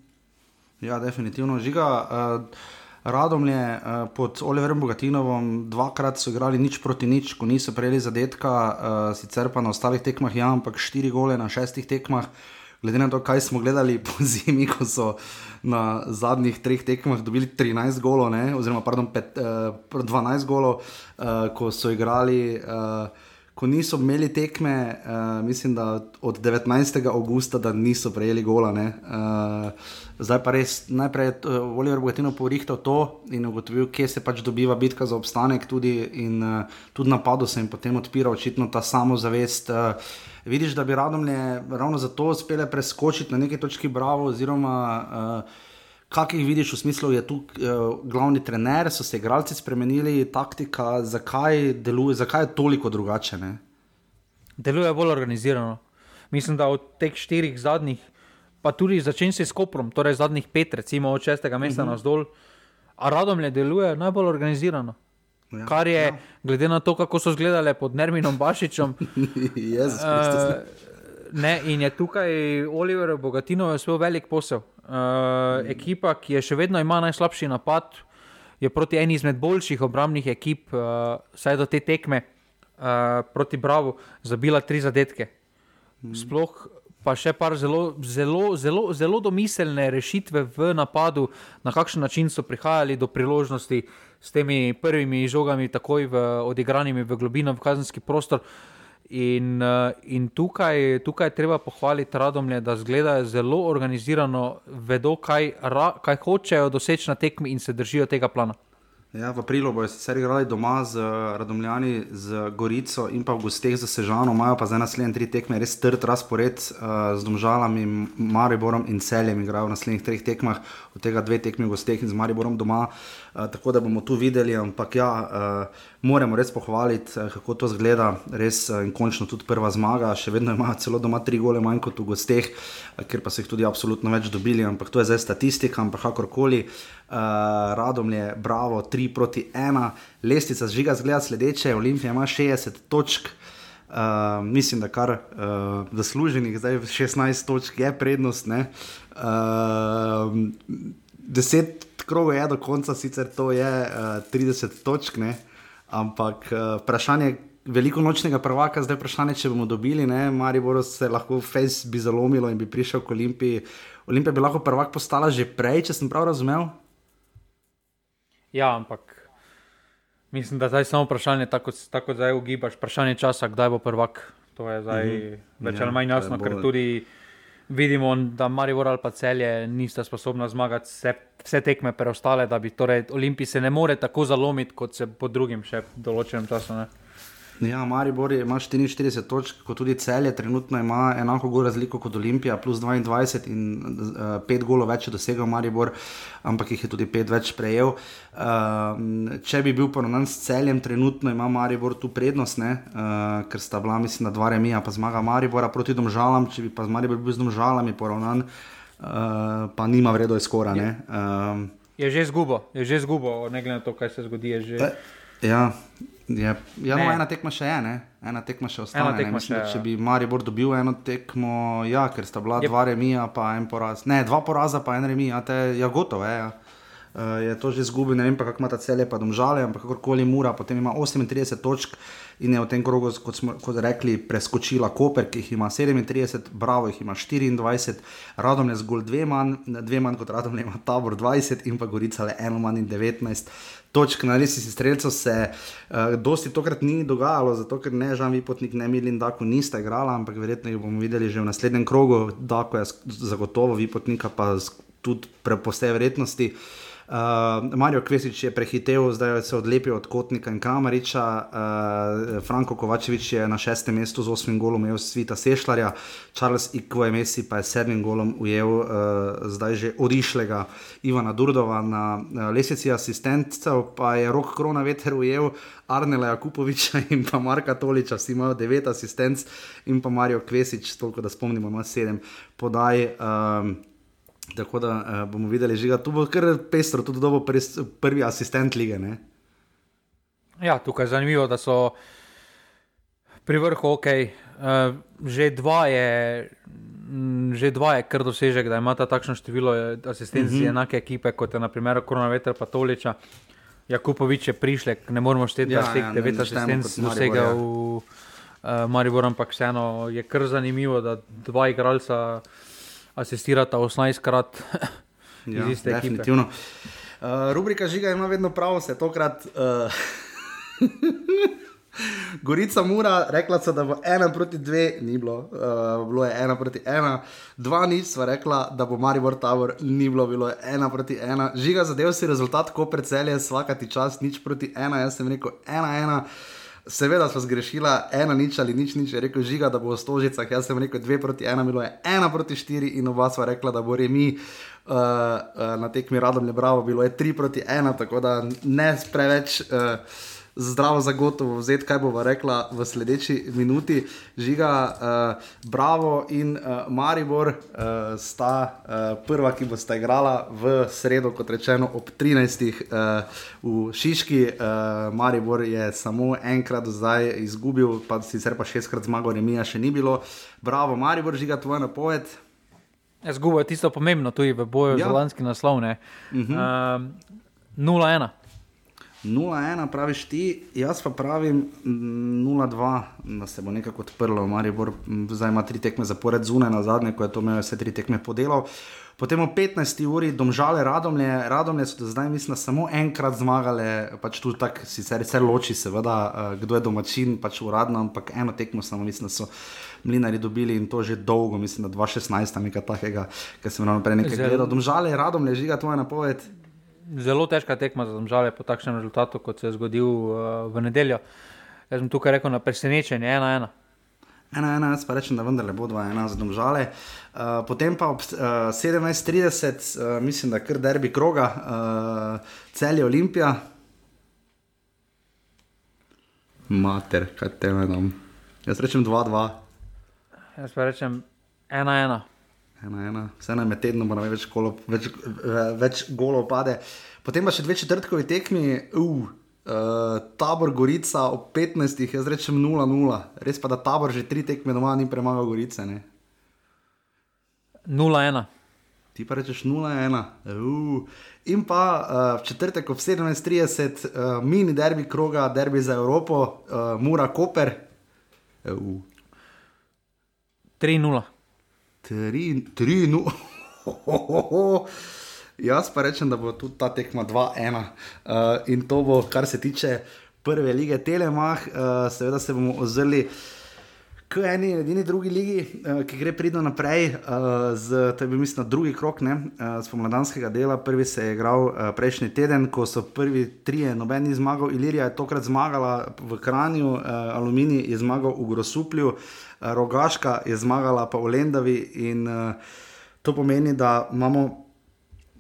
Ja, definitivno. Žiga, uh, radom je uh, pod Oliverjem Bogatinom, dvakrat so igrali nič proti nič, ko niso prejeli zadetka, uh, sicer pa na ostalih tekmah, ja, ampak štiri gole na šestih tekmah. Glede na to, kaj smo gledali [laughs] po zimi, ko so na zadnjih treh tekmah dobili 13 golov, oziroma pardon, pet, uh, 12 golov, uh, ko so igrali. Uh, ko niso imeli tekme, uh, mislim, da od 19. augusta, da niso prejeli gola. Uh, zdaj pa res najprej je uh, Oliver Bogatino porihtal to in ugotovil, kje se pač dobiva bitka za obstanek, tudi, in uh, tudi napadu se jim potem odpira očitno ta samozavest. Uh, vidiš, da bi radom le ravno zato uspele preskočiti na neki točki bravo, oziroma uh, Kaj jih vidiš v smislu, da je tu uh, glavni trener, so se igralci spremenili, taktika, zakaj deluje, zakaj je toliko drugače? Ne? Deluje bolj organizirano. Mislim, da od teh štirih zadnjih, pa tudi začenj se s Koprom, torej zadnjih pet, recimo od šestega mesta uh -huh. na zdol, a radom le deluje najbolj organizirano. Ja, Kar je, ja. glede na to, kako so izgledale pod Nerminom Bašičem. [laughs] Jezus, uh, ne, in je tukaj Oliver Bogatino svoj velik posel. Uh, ekipa, ki je še vedno ima najslabši napad, je proti eni izmed boljših obrambnih ekip, uh, vsaj do te tekme, uh, proti Bravo, zabila tri zadetke. Mm. Sploh pa še par zelo, zelo, zelo, zelo domiselne rešitve v napadu, na kakšen način so prihajali do priložnosti s temi prvimi žogami, takoj v, odigranimi v globino, v kazenski prostor. Uh, In, uh, in tukaj, tukaj je treba pohvaliti radomlje, da zgledajo zelo organizirano, vedo, kaj, ra, kaj hočejo doseči na tekmi in se držijo tega plana. Ja, v aprilu bojo sicer igrali doma z Radomljani, z Gorico in pa v gosteh za Sežano, imajo pa zdaj naslednje tri tekme, res trd razpored uh, z Domžalami, Mariborom in Celjem igrajo v naslednjih treh tekmah, od tega dve tekmi v gosteh in z Mariborom doma. Uh, tako da bomo tu videli, ampak ja, uh, moramo res pohvaliti, uh, kako to zgleda, res in končno tudi prva zmaga, še vedno imajo celo doma tri gole manj kot v gosteh, ker pa so jih tudi absolutno več dobili, ampak to je zdaj statistika, ampak kakorkoli. Uh, radom je bravo, 3 proti 1, lestvica zžiga zgleda sledeče, Olimpija ima 60 točk. Uh, mislim, da kar uh, zasluženih, zdaj 16 točk je prednost. Uh, 10 krogov je do konca, sicer to je uh, 30 točk, ne? ampak uh, vprašanje veliko nočnega prvaka, zdaj vprašanje, če bomo dobili, ne, Maribor se lahko face bi zalomilo in bi prišel k Olimpiji. Olimpija bi lahko prvak postala že prej, če sem prav razumel. Ja, ampak mislim, da zdaj samo vprašanje, tako kot zdaj ugibaš, vprašanje časa, kdaj bo prvak. To je zdaj mm -hmm. več ja, ali manj jasno, ker tudi vidimo, da Marijo ali pa celje nista sposobna zmagati vse, vse tekme preostale, da bi torej Olimpij se ne more tako zalomiti, kot se po drugim še določenem času. Ne. Ja, Maribor ima 44 točk, kot tudi celje, trenutno ima enako gol razliko kot Olimpija, plus 22 in uh, eh, 5 golov več je dosegel Maribor, ampak jih je tudi 5 več prejel. Uh, če bi bil ponovno s celjem, trenutno ima Maribor tu prednost, uh, ker sta bila, mislim, da dva remija, pa zmaga Maribora proti domžalam, če bi pa z Maribor bil z domžalami poravnan, uh, pa nima vredo izkora. Je, uh, je že zgubo, je že zgubo, ne glede na to, kaj se zgodi. Ja, je, ja no, ena tekma še je, ne? ena tekma še ostane. Tekma Mislim, še, če ja. bi Maribor dobil eno tekmo, ja, ker sta bila je, dva remija, pa en poraz. Ne, dva poraza, pa en remija, te je ja, gotovo. Ja. Uh, je to že zgubil, ne vem pa kako ima ta celje, pa domžale, ampak kakorkoli mura, potem ima 38 točk in je v tem krogu, kot smo kot rekli, preskočila Koper, ki jih ima 37, Bravo jih ima 24, Radom je zgolj dve manj, dve manj kot Radom ima Tabor 20 in pa Gorica le eno manj in 19 točk na res si streljcev se uh, dosti tokrat ni dogajalo, zato ker ne Žan Vipotnik, ne Milin Dako nista igrala, ampak verjetno jih bomo videli že v naslednjem krogu, Dako je zagotovo Vipotnika pa tudi po vsej verjetnosti. Uh, Uh, Marijo Kvesič je prehitev, zdaj se odlepil od Kotnika in Kamariča, uh, Franko Kovačevič je na šestem mestu z osmim golom ujel svita Sešljarja, Charles Ikvo Messi pa je sedmim golom ujel uh, zdaj že odišlega Ivana Durdova. Na uh, lesici asistentcev, pa je rok krona veter ujel Arnela Jakupoviča [laughs] in pa Marka Toliča, vsi imajo devet asistenc in pa Marijo Kvesič, toliko da spomnimo, ima sedem podaj. Uh, Tako da uh, bomo videli, že tu bo kar pestro, tudi dobro, prvi asistent lige. Ne? Ja, tukaj je zanimivo, da so pri vrhu ok. Uh, eh, že dva je. Že dva je kar dosežek, da ima ta takšno število asistencij, uh mhm. -huh. enake ekipe kot je naprimer Koronaveter, pa Toliča. Jakupovič je prišel, ne moremo šteti, da ja, je ja, devet asistencij dosegel ja. v uh, Maribor, ampak vseeno je kar zanimivo, da dva igralca asistirata 18krat [laughs] iz ja, iste ekipe. Uh, rubrika žiga ima vedno prav, se tokrat. Uh, [laughs] Gorica mora, rekla so, da bo ena proti dve, ni bilo, uh, bilo je ena proti ena, dva nič, sva rekla, da bo Maribor Tower, ni bilo, bilo je ena proti ena. Žiga zadev si rezultat, ko predselje, vsakati čas, nič proti ena, jaz sem rekel ena ena. Seveda smo zgrešila, ena nič ali nič, nič je rekel žiga, da bo v stožicah. Jaz sem rekel dve proti ena, bilo je ena proti štiri in oba sva rekla, da bo remi. Uh, uh, na tekmi radom je bravo, bilo je tri proti ena, tako da ne preveč. Uh, zdravo zagotovo vzeti, kaj bova rekla v sledeči minuti. Žiga, uh, Bravo in uh, Maribor uh, sta uh, prva, ki bosta igrala v sredo, kot rečeno, ob 13. Uh, v Šiški. Uh, Maribor je samo enkrat zdaj izgubil, pa sicer pa šestkrat zmagal, Remija še ni bilo. Bravo, Maribor, žiga tvoja napoved. Zgubo je tisto pomembno, tudi v boju ja. za lanski naslov. Uh -huh. uh, 0-1. 0-1, praviš ti, jaz pa pravim 0-2, da se bo nekako odprlo. Maribor zdaj ima tri tekme zapored zunaj, na zadnje, ko je to imel vse tri tekme podelal. Potem o 15. uri domžale radomlje, radomlje so zdaj, mislim, samo enkrat zmagale, pač tu tako sicer se loči, seveda, uh, kdo je domačin, pač uradno, ampak eno tekmo samo, mislim, da so mlinari dobili in to že dolgo, mislim, da 2016, nekaj takega, kar sem ravno prej nekaj gledal. Domžale radomlje, žiga tvoja napoved zelo težka tekma za države po takšnem rezultatu, kot se je zgodil uh, v nedeljo. Jaz sem tukaj rekel na presenečenje, ena ena. Ena, ena, jaz pa rečem, da vendar le bo dva, ena za domžale. Uh, potem pa ob uh, 17:30, uh, mislim, da kar derbi kroga, uh, cel je Olimpija. Mater, kaj te imenujem. Jaz rečem 2-2. Jaz pa rečem 1-1 ena, ena. vse na tednu, mora več, kolo, več, več golo pade. Potem pa še dve četrtkovi tekmi, uh, uh, tabor Gorica ob 15, jaz rečem 0-0. Res pa da tabor že tri tekme doma ni premagal Gorice. 0-1. Ti pa rečeš 0-1. Uh. In pa uh, v četrtek ob 17:30, uh, mini derbi kroga, derbi za Evropo, uh, Mura Koper. Uh. 3-0 tri, tri, no. [laughs] Jaz pa rečem, da bo tudi ta tekma 2-1. Uh, eh, in to bo, kar se tiče prve lige Telemach, uh, seveda se bomo ozrli. K eni, edini drugi ligi, uh, ki gre pridno naprej, uh, z, to je bil, mislim, drugi krok ne, uh, spomladanskega dela. Prvi se je igral uh, prejšnji teden, ko so prvi trije, noben ni zmagal. Ilirija je tokrat zmagala v Kranju, uh, Aluminij je zmagal v Grosuplju. Uh, Rogaška je zmagala pa v Lendavi in uh, to pomeni, da imamo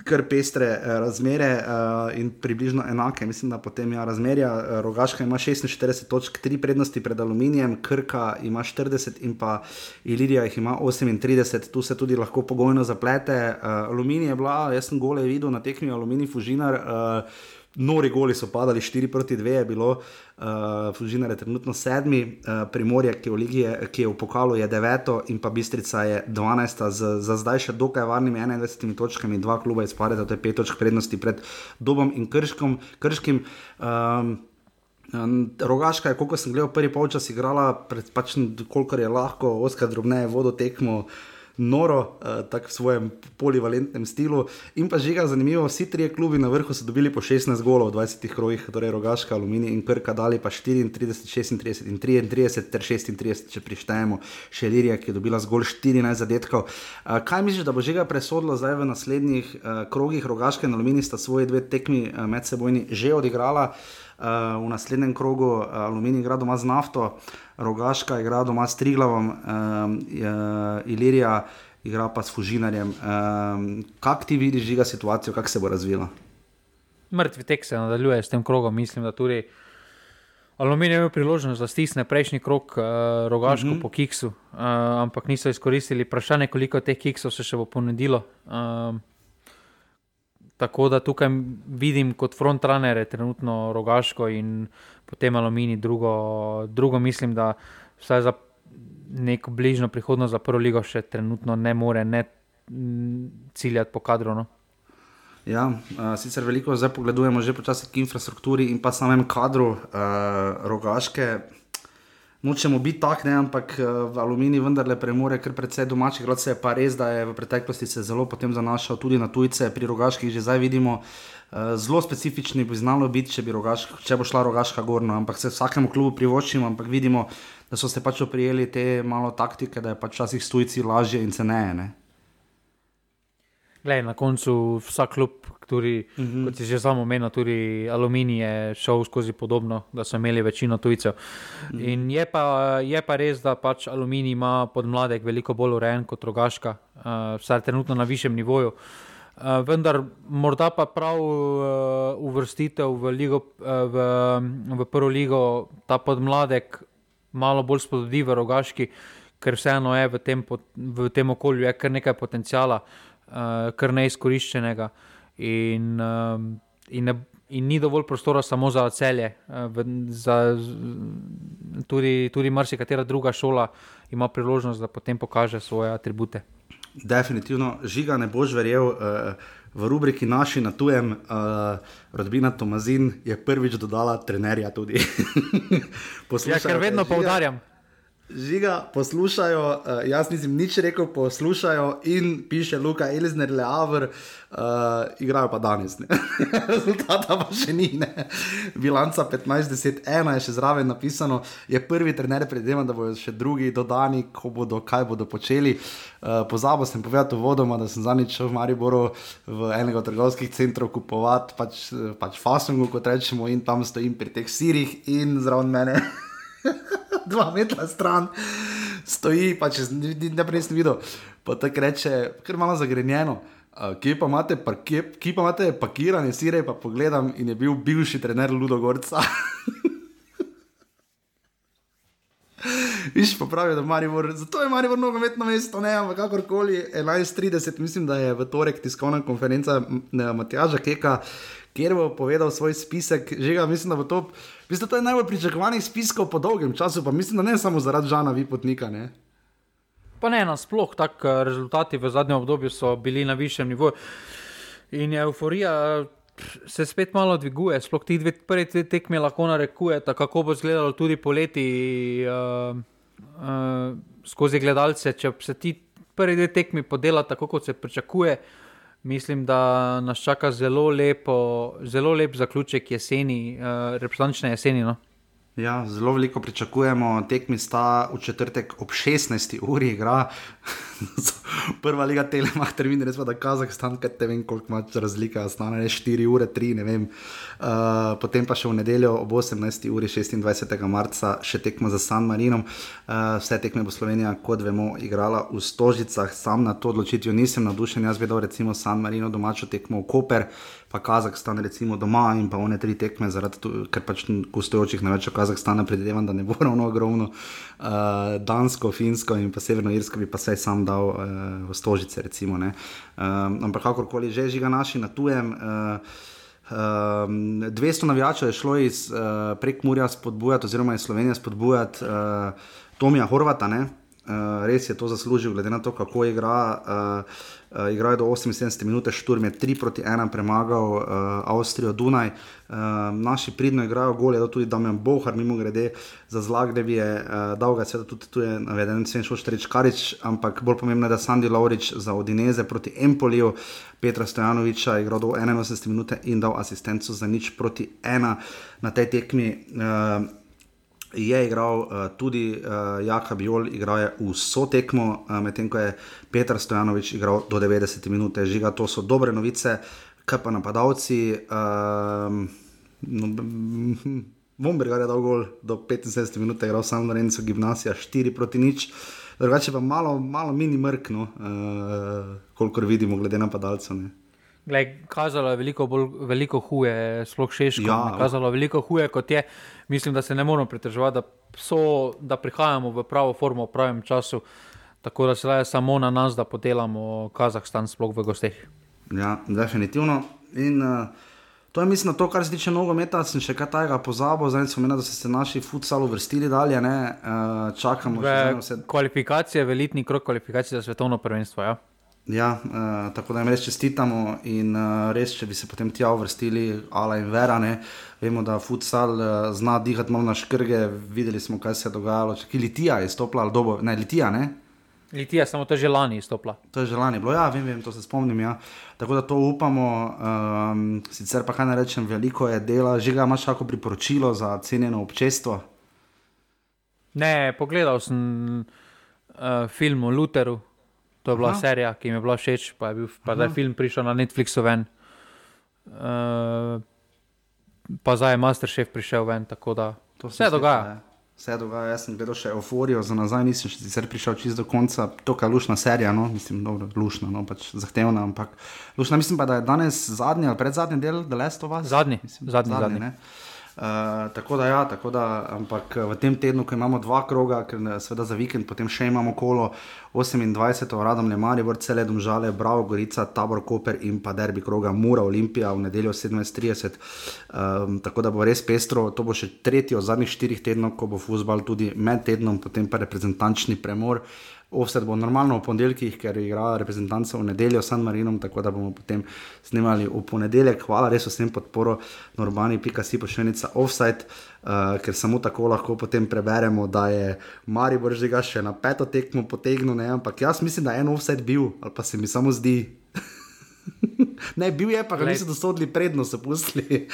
kar pestre uh, razmere uh, in približno enake. Mislim, da potem ja, razmerja. Uh, Rogaška ima 46 točk, 3 prednosti pred Aluminijem, Krka ima 40 in pa Ilirija jih ima 38, tu se tudi lahko pogojno zaplete. Uh, Aluminij je bila, jaz sem gole videl na tekmi Aluminij Fužinar. Uh, Nori goli so padali, 4 proti 2 je bilo, uh, Fužinar je trenutno sedmi, uh, Primorje, ki, ki je v pokalu, je deveto in pa Bistrica je 12. Z, za zdaj še dokaj varnimi 21 točkami, dva kluba izpadeta, to je 5 točk prednosti pred Dobom in Krškom, Krškim. Um, Rogaška je, koliko sem gledal, prvi polčas igrala, pač koliko je lahko, oskar drobneje vodo tekmo noro, uh, tako v svojem polivalentnem stilu. In pa žiga, zanimivo, vsi trije klubi na vrhu so dobili po 16 golov v 20 krojih, torej Rogaška, Aluminij in Krka, dali pa 34, 36 in 33 ter 36, če prištejemo še Lirija, ki je dobila zgolj 14 zadetkov. Uh, kaj misliš, da bo žiga presodilo zdaj v naslednjih uh, krogih? Rogaška in Aluminij sta svoje dve tekmi uh, med sebojni že odigrala. Uh, v naslednjem krogu uh, Aluminij igra doma z nafto, Rogaška igra doma s Triglavom, uh, Ilirija igra pa s Fužinarjem. Uh, kako ti vidiš žiga situacijo, kako se bo razvila? Mrtvi tek se nadaljuje s tem krogom. Mislim, da tudi Aluminij je imel priložnost, da stisne prejšnji krog uh, Rogaško uh mhm. -huh. po kiksu, uh, ampak niso izkoristili. Vprašanje, koliko teh kiksov se še bo ponudilo. Uh, Tako da tukaj vidim kot frontrunner, je trenutno rogaško in potem aluminij, drugo, drugo mislim, da vsaj za neko bližnjo prihodnost za prvo ligo še trenutno ne more ne ciljati po kadru. No. Ja, uh, sicer veliko zdaj pogledujemo že počasi k infrastrukturi in pa samem kadru uh, rogaške nočemo biti tak, ne, ampak eh, v aluminiju vendarle premore kar precej domačih gradcev. Pa res, da je v preteklosti se zelo potem zanašal tudi na tujce, pri rogaških že zdaj vidimo. Uh, zelo specifični bi znalo biti, če, bi rogaš, če bo šla rogaška gorna, ampak se vsakemu klubu privoščimo, ampak vidimo, da so se pač oprijeli te malo taktike, da je pač včasih s tujci lažje in ceneje. Glej, na koncu vsak klub, tudi, uh -huh. kot si že samo omenil, tudi Aluminij je šel skozi podobno, da so imeli večino tujcev. Uh -huh. In je pa, je pa res, da pač Aluminij ima pod mladek veliko bolj urejen kot Rogaška, uh, vsaj trenutno na višjem nivoju. Uh, vendar morda pa prav uh, uvrstitev v, ligo, uh, v, v prvo ligo ta podmladek malo bolj spodbudi v Rogaški, ker vseeno je v tem, v tem okolju kar nekaj potencijala. Uh, kar neizkoriščenega. In, uh, in, ne, in ni dovolj prostora samo za celje. Uh, za, tudi tudi marsikatera druga šola ima priložnost, da potem pokaže svoje atribute. Definitivno, žiga ne boš verjel. Uh, V rubriki Naši na tujem, uh, rodbina Tomazin je prvič dodala trenerja tudi. [laughs] ja, ker vedno poudarjam. Žiga, poslušajo, uh, jaz nisem nič rekel, poslušajo in piše Luka Elizner, Leaver, uh, igrajo pa danes. [laughs] Rezultata pa še ni. Ne? Bilanca 15-10-1 je še zraven napisano, je prvi trener, predvidevam, da bodo še drugi dodani, ko bodo kaj bodo počeli. Uh, Pozabil sem povedati vodoma, da sem zadnjič v Mariboru v enega od trgovskih centrov kupovati pač, pač fasungu, kot rečemo, in tam stojim pri teh sirih in zraven mene. [laughs] [laughs] dva metra stran, stoji, pa če ne prej nisem videl, pa tako reče, ker malo zagrenjeno. Uh, kje pa imate, kje, kje pa imate pakirane sire, pa pogledam in je bil bivši trener Ludogorca. [laughs] Viš pa pravijo, da Maribor, zato je Maribor nogometno mesto, ne, ampak kakorkoli, 11.30, mislim, da je v torek tiskovna konferenca Matjaža Keka, kjer bo povedal svoj spisek, že ga mislim, da bo to. Mislim, da to je najbolj pričakovanih spiskov po dolgem času, pa mislim, da ne samo zaradi Žana Vipotnika. Ne? Pa ne, nasploh, tako eh, rezultati v zadnjem obdobju so bili na višjem nivoju. In euforija se spet malo dviguje, sploh ti dve prvi dve tekmi lahko narekujete, kako bo izgledalo tudi poleti uh, uh, skozi gledalce. Če se ti prvi dve tekmi podela tako, kot se pričakuje, uh, mislim, da nas čaka zelo, lepo, zelo lep zaključek jeseni, uh, reprezentančne jeseni. No? Ja, zelo veliko pričakujemo, tekmi sta v četrtek ob 16. uri, igra [laughs] prva liga Telemach, termin, res pa da Kazahstan, kaj te vem, koliko ima razlika, stane 4 ure, 3, ne vem. Uh, potem pa še v nedeljo ob 18. uri 26. marca še tekma za San Marinom. Uh, vse tekme bo Slovenija, kot vemo, igrala v Stožicah, sam na to odločitvijo nisem navdušen, jaz bi dal recimo San Marino domačo tekmo v Koper pa Kazahstan, recimo doma in pa one tri tekme, zaradi tega, ker pač gostujočih največ v Kazahstanu, predvidevam, da ne bo [laughs] ravno ogromno. Uh, Dansko, Finsko in pa Severno Irsko bi pa se sam dal uh, v Stožice, recimo. Um, ampak kakorkoli že žiga naši na tujem. Uh, Um, 200 navijačev je šlo iz uh, prek Murja spodbujati, oziroma iz Slovenije spodbujati uh, Tomija Horvata, uh, res je to zaslužil, glede na to, kako igra. Uh, uh, igrajo do 78 minut, šturm je 3 proti 1 premagal uh, Avstrijo Dunaj. Uh, naši pridno igrajo gol, je tudi Damien Bohar, mimo grede za zlag, da bi je uh, dal ga, seveda tudi tu je naveden Sven Šošterič Karič, ampak bolj pomembno je, da Sandy Laurič za Odineze proti Empoliju, Petra Stojanoviča je igral do 81 minut in dal asistenco za nič proti 1 na tej tekmi. Uh, je igral uh, tudi uh, Jaka Biol, igral je vso tekmo, uh, medtem ko je Petr Stojanovič igral do 90 minut. Žiga, to so dobre novice, kaj pa napadalci. Uh, no, Bombergar je dal gol do 75 minut, igral samo na Rencu gimnazija 4 proti nič. Drugače pa malo, malo mini mrkno, uh, kolikor vidimo, glede na padalce. Glej, kazalo je veliko, bolj, veliko huje, sploh šeško. Ja, kazalo je veliko huje, kot je. Mislim, da se ne moramo pritoževati, da, da prihajamo v pravo formo v pravem času. Tako da se je samo na nas, da podelamo Kazahstan, sploh v gosteh. Ja, definitivno. In uh, to je, mislim, to, kar se tiče nogometa, sem še kaj tajega pozabil. Zdaj smo menili, da so se naši futsali vrstili dalje. Uh, čakamo, da se vse. Kvalifikacije, velitni krok kvalifikacije za svetovno prvenstvo. Ja. Ja, uh, tako da jim res čestitamo in uh, res, če bi se potem tja uvrstili, ala in vera, ne, vemo, da futsal uh, zna dihati malo na škrge, videli smo, kaj se je dogajalo, če litija je stopila, ali dobo, ne, litija, ne. Litija, samo to je že lani stopila. To je že lani bilo, ja, vem, vem, to se spomnim, ja. Tako da to upamo, um, sicer pa kaj ne rečem, veliko je dela, že ga imaš kako priporočilo za cenjeno občestvo? Ne, pogledal sem uh, film o Luteru To je bila Aha. serija, ki mi je bila všeč, pa je, bil, pa je film prišel na Netflixu ven. Uh, pa zdaj je Masterchef prišel ven, tako da to vse dogaja. Ja. Vse dogaja, jaz sem gledal še euforijo, za nazaj nisem še sicer prišel čist do konca, to je lušna serija, no, mislim, dobro, lušna, no, pač zahtevna, ampak lušna, mislim pa, da je danes zadnji ali predzadnji del The Last of Us. Zadnji, mislim, zadnji, zadnji. zadnji. Uh, tako da, ja, tako da, ampak v tem tednu, ko imamo dva kroga, ker seveda za vikend, potem še imamo kolo 28, radom ne mari, vrce le domžale, Bravo, Gorica, Tabor, Koper in pa derbi kroga Mura, Olimpija v nedeljo 17:30. Um, tako da bo res pestro, to bo še tretji od zadnjih štirih tednov, ko bo futbal tudi med tednom, potem pa reprezentančni premor. Offset bo normalno v ponedeljkih, ker igra reprezentance v nedeljo s San Marinom, tako da bomo potem snimali v ponedeljek. Hvala res vsem podporo, normani, pika si pošiljnica offset, uh, ker samo tako lahko potem preberemo, da je Maribor že ga še na peto tekmo potegnil, ne? ampak jaz mislim, da je en offset bil, ali pa se mi samo zdi. [laughs] ne, bil je, pa ga niso dosodili predno, so pustili.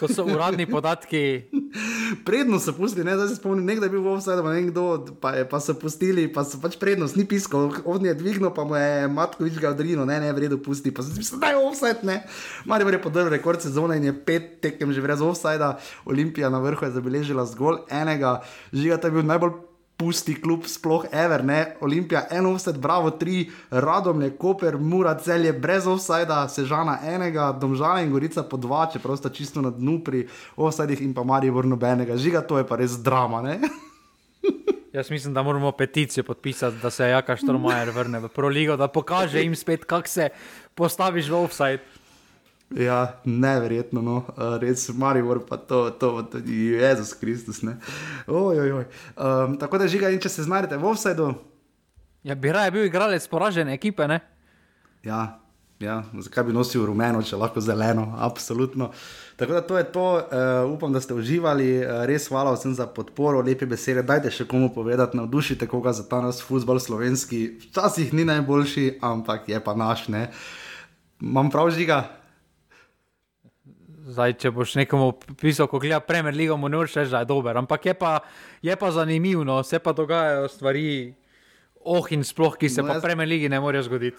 To so uradni podatki. [laughs] Predno so pustili, ne, zdaj se spomnim, nekdo je bil v offsajdu, ne kdo, pa, pa so pustili, pa so pač prednost, ni piskal, ovni je dvignil, pa mu je Matkovič ga odrinil, ne, ne, v redu pusti, pa so si mislili, da je offsajd, ne. Mari je podal rekord sezone in je pet tekem že brez offsajda, Olimpija na vrhu je zabeležila zgolj enega, žiga, to je bil najbolj pusti klub, sploh Ever, ne? Olimpija, en offset, bravo, tri, radom je Koper, mura celje, brez offsajda, sežana enega, domžala in gorica po dva, čeprav sta čisto na dnu pri offsajdih in pa Marijo vrnobenega. Žiga, to je pa res drama, ne? [laughs] Jaz mislim, da moramo peticijo podpisati, da se Jaka Štromajer vrne v Pro Ligo, da pokaže jim spet, kako se postaviš v offside. Ja, neverjetno, no. res Maribor, pa to, to, to je Jezus Kristus. Oj, oj, oj. Um, tako da žiga, in če se znajdete v offsajdu. Ja, bi raje bil igralec poražene ekipe, ne? Ja, ja, zakaj bi nosil rumeno, če lahko zeleno, absolutno. Tako da to je to, uh, upam, da ste uživali, uh, res hvala vsem za podporo, lepe besede. Dajte še komu povedati, navdušite koga za ta naš futbol slovenski. Včasih ni najboljši, ampak je pa naš, ne. Imam prav žiga. Zdaj, če boš nekomu pisal, ko gleda Premier League, mu ne moreš reči, da je dober. Ampak je pa, je pa zanimivo, no. se pa dogajajo stvari, oh in sploh, ki se no, pa v Premier League ne morejo zgoditi.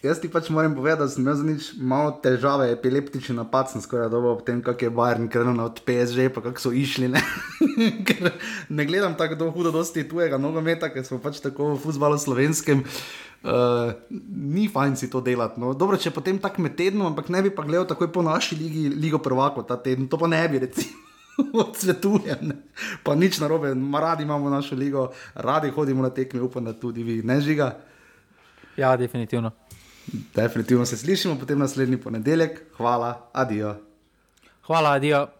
Jaz ti pač moram povedati, da sem imel zanič malo težave, epileptični napad, sem skoraj dobro ob tem, kako je Bayern krenil od PSG, pa kako so išli. Ne, [laughs] ne gledam tako hudo, dosti tujega nogometa, ker smo pač tako v futbalu slovenskem. Uh, ni fajn si to delati. No. Dobro, če potem tako med tednom, ampak ne bi pa gledal takoj po naši ligi, ligo prvako ta teden, to pa ne bi recimo. [laughs] Odsvetujem, pa nič narobe, radi imamo našo ligo, radi hodimo na tekme, upam, da tudi vi, ne žiga. Ja, definitivno. Definitivno se slišimo potem naslednji ponedeljek. Hvala, adijo. Hvala, adijo.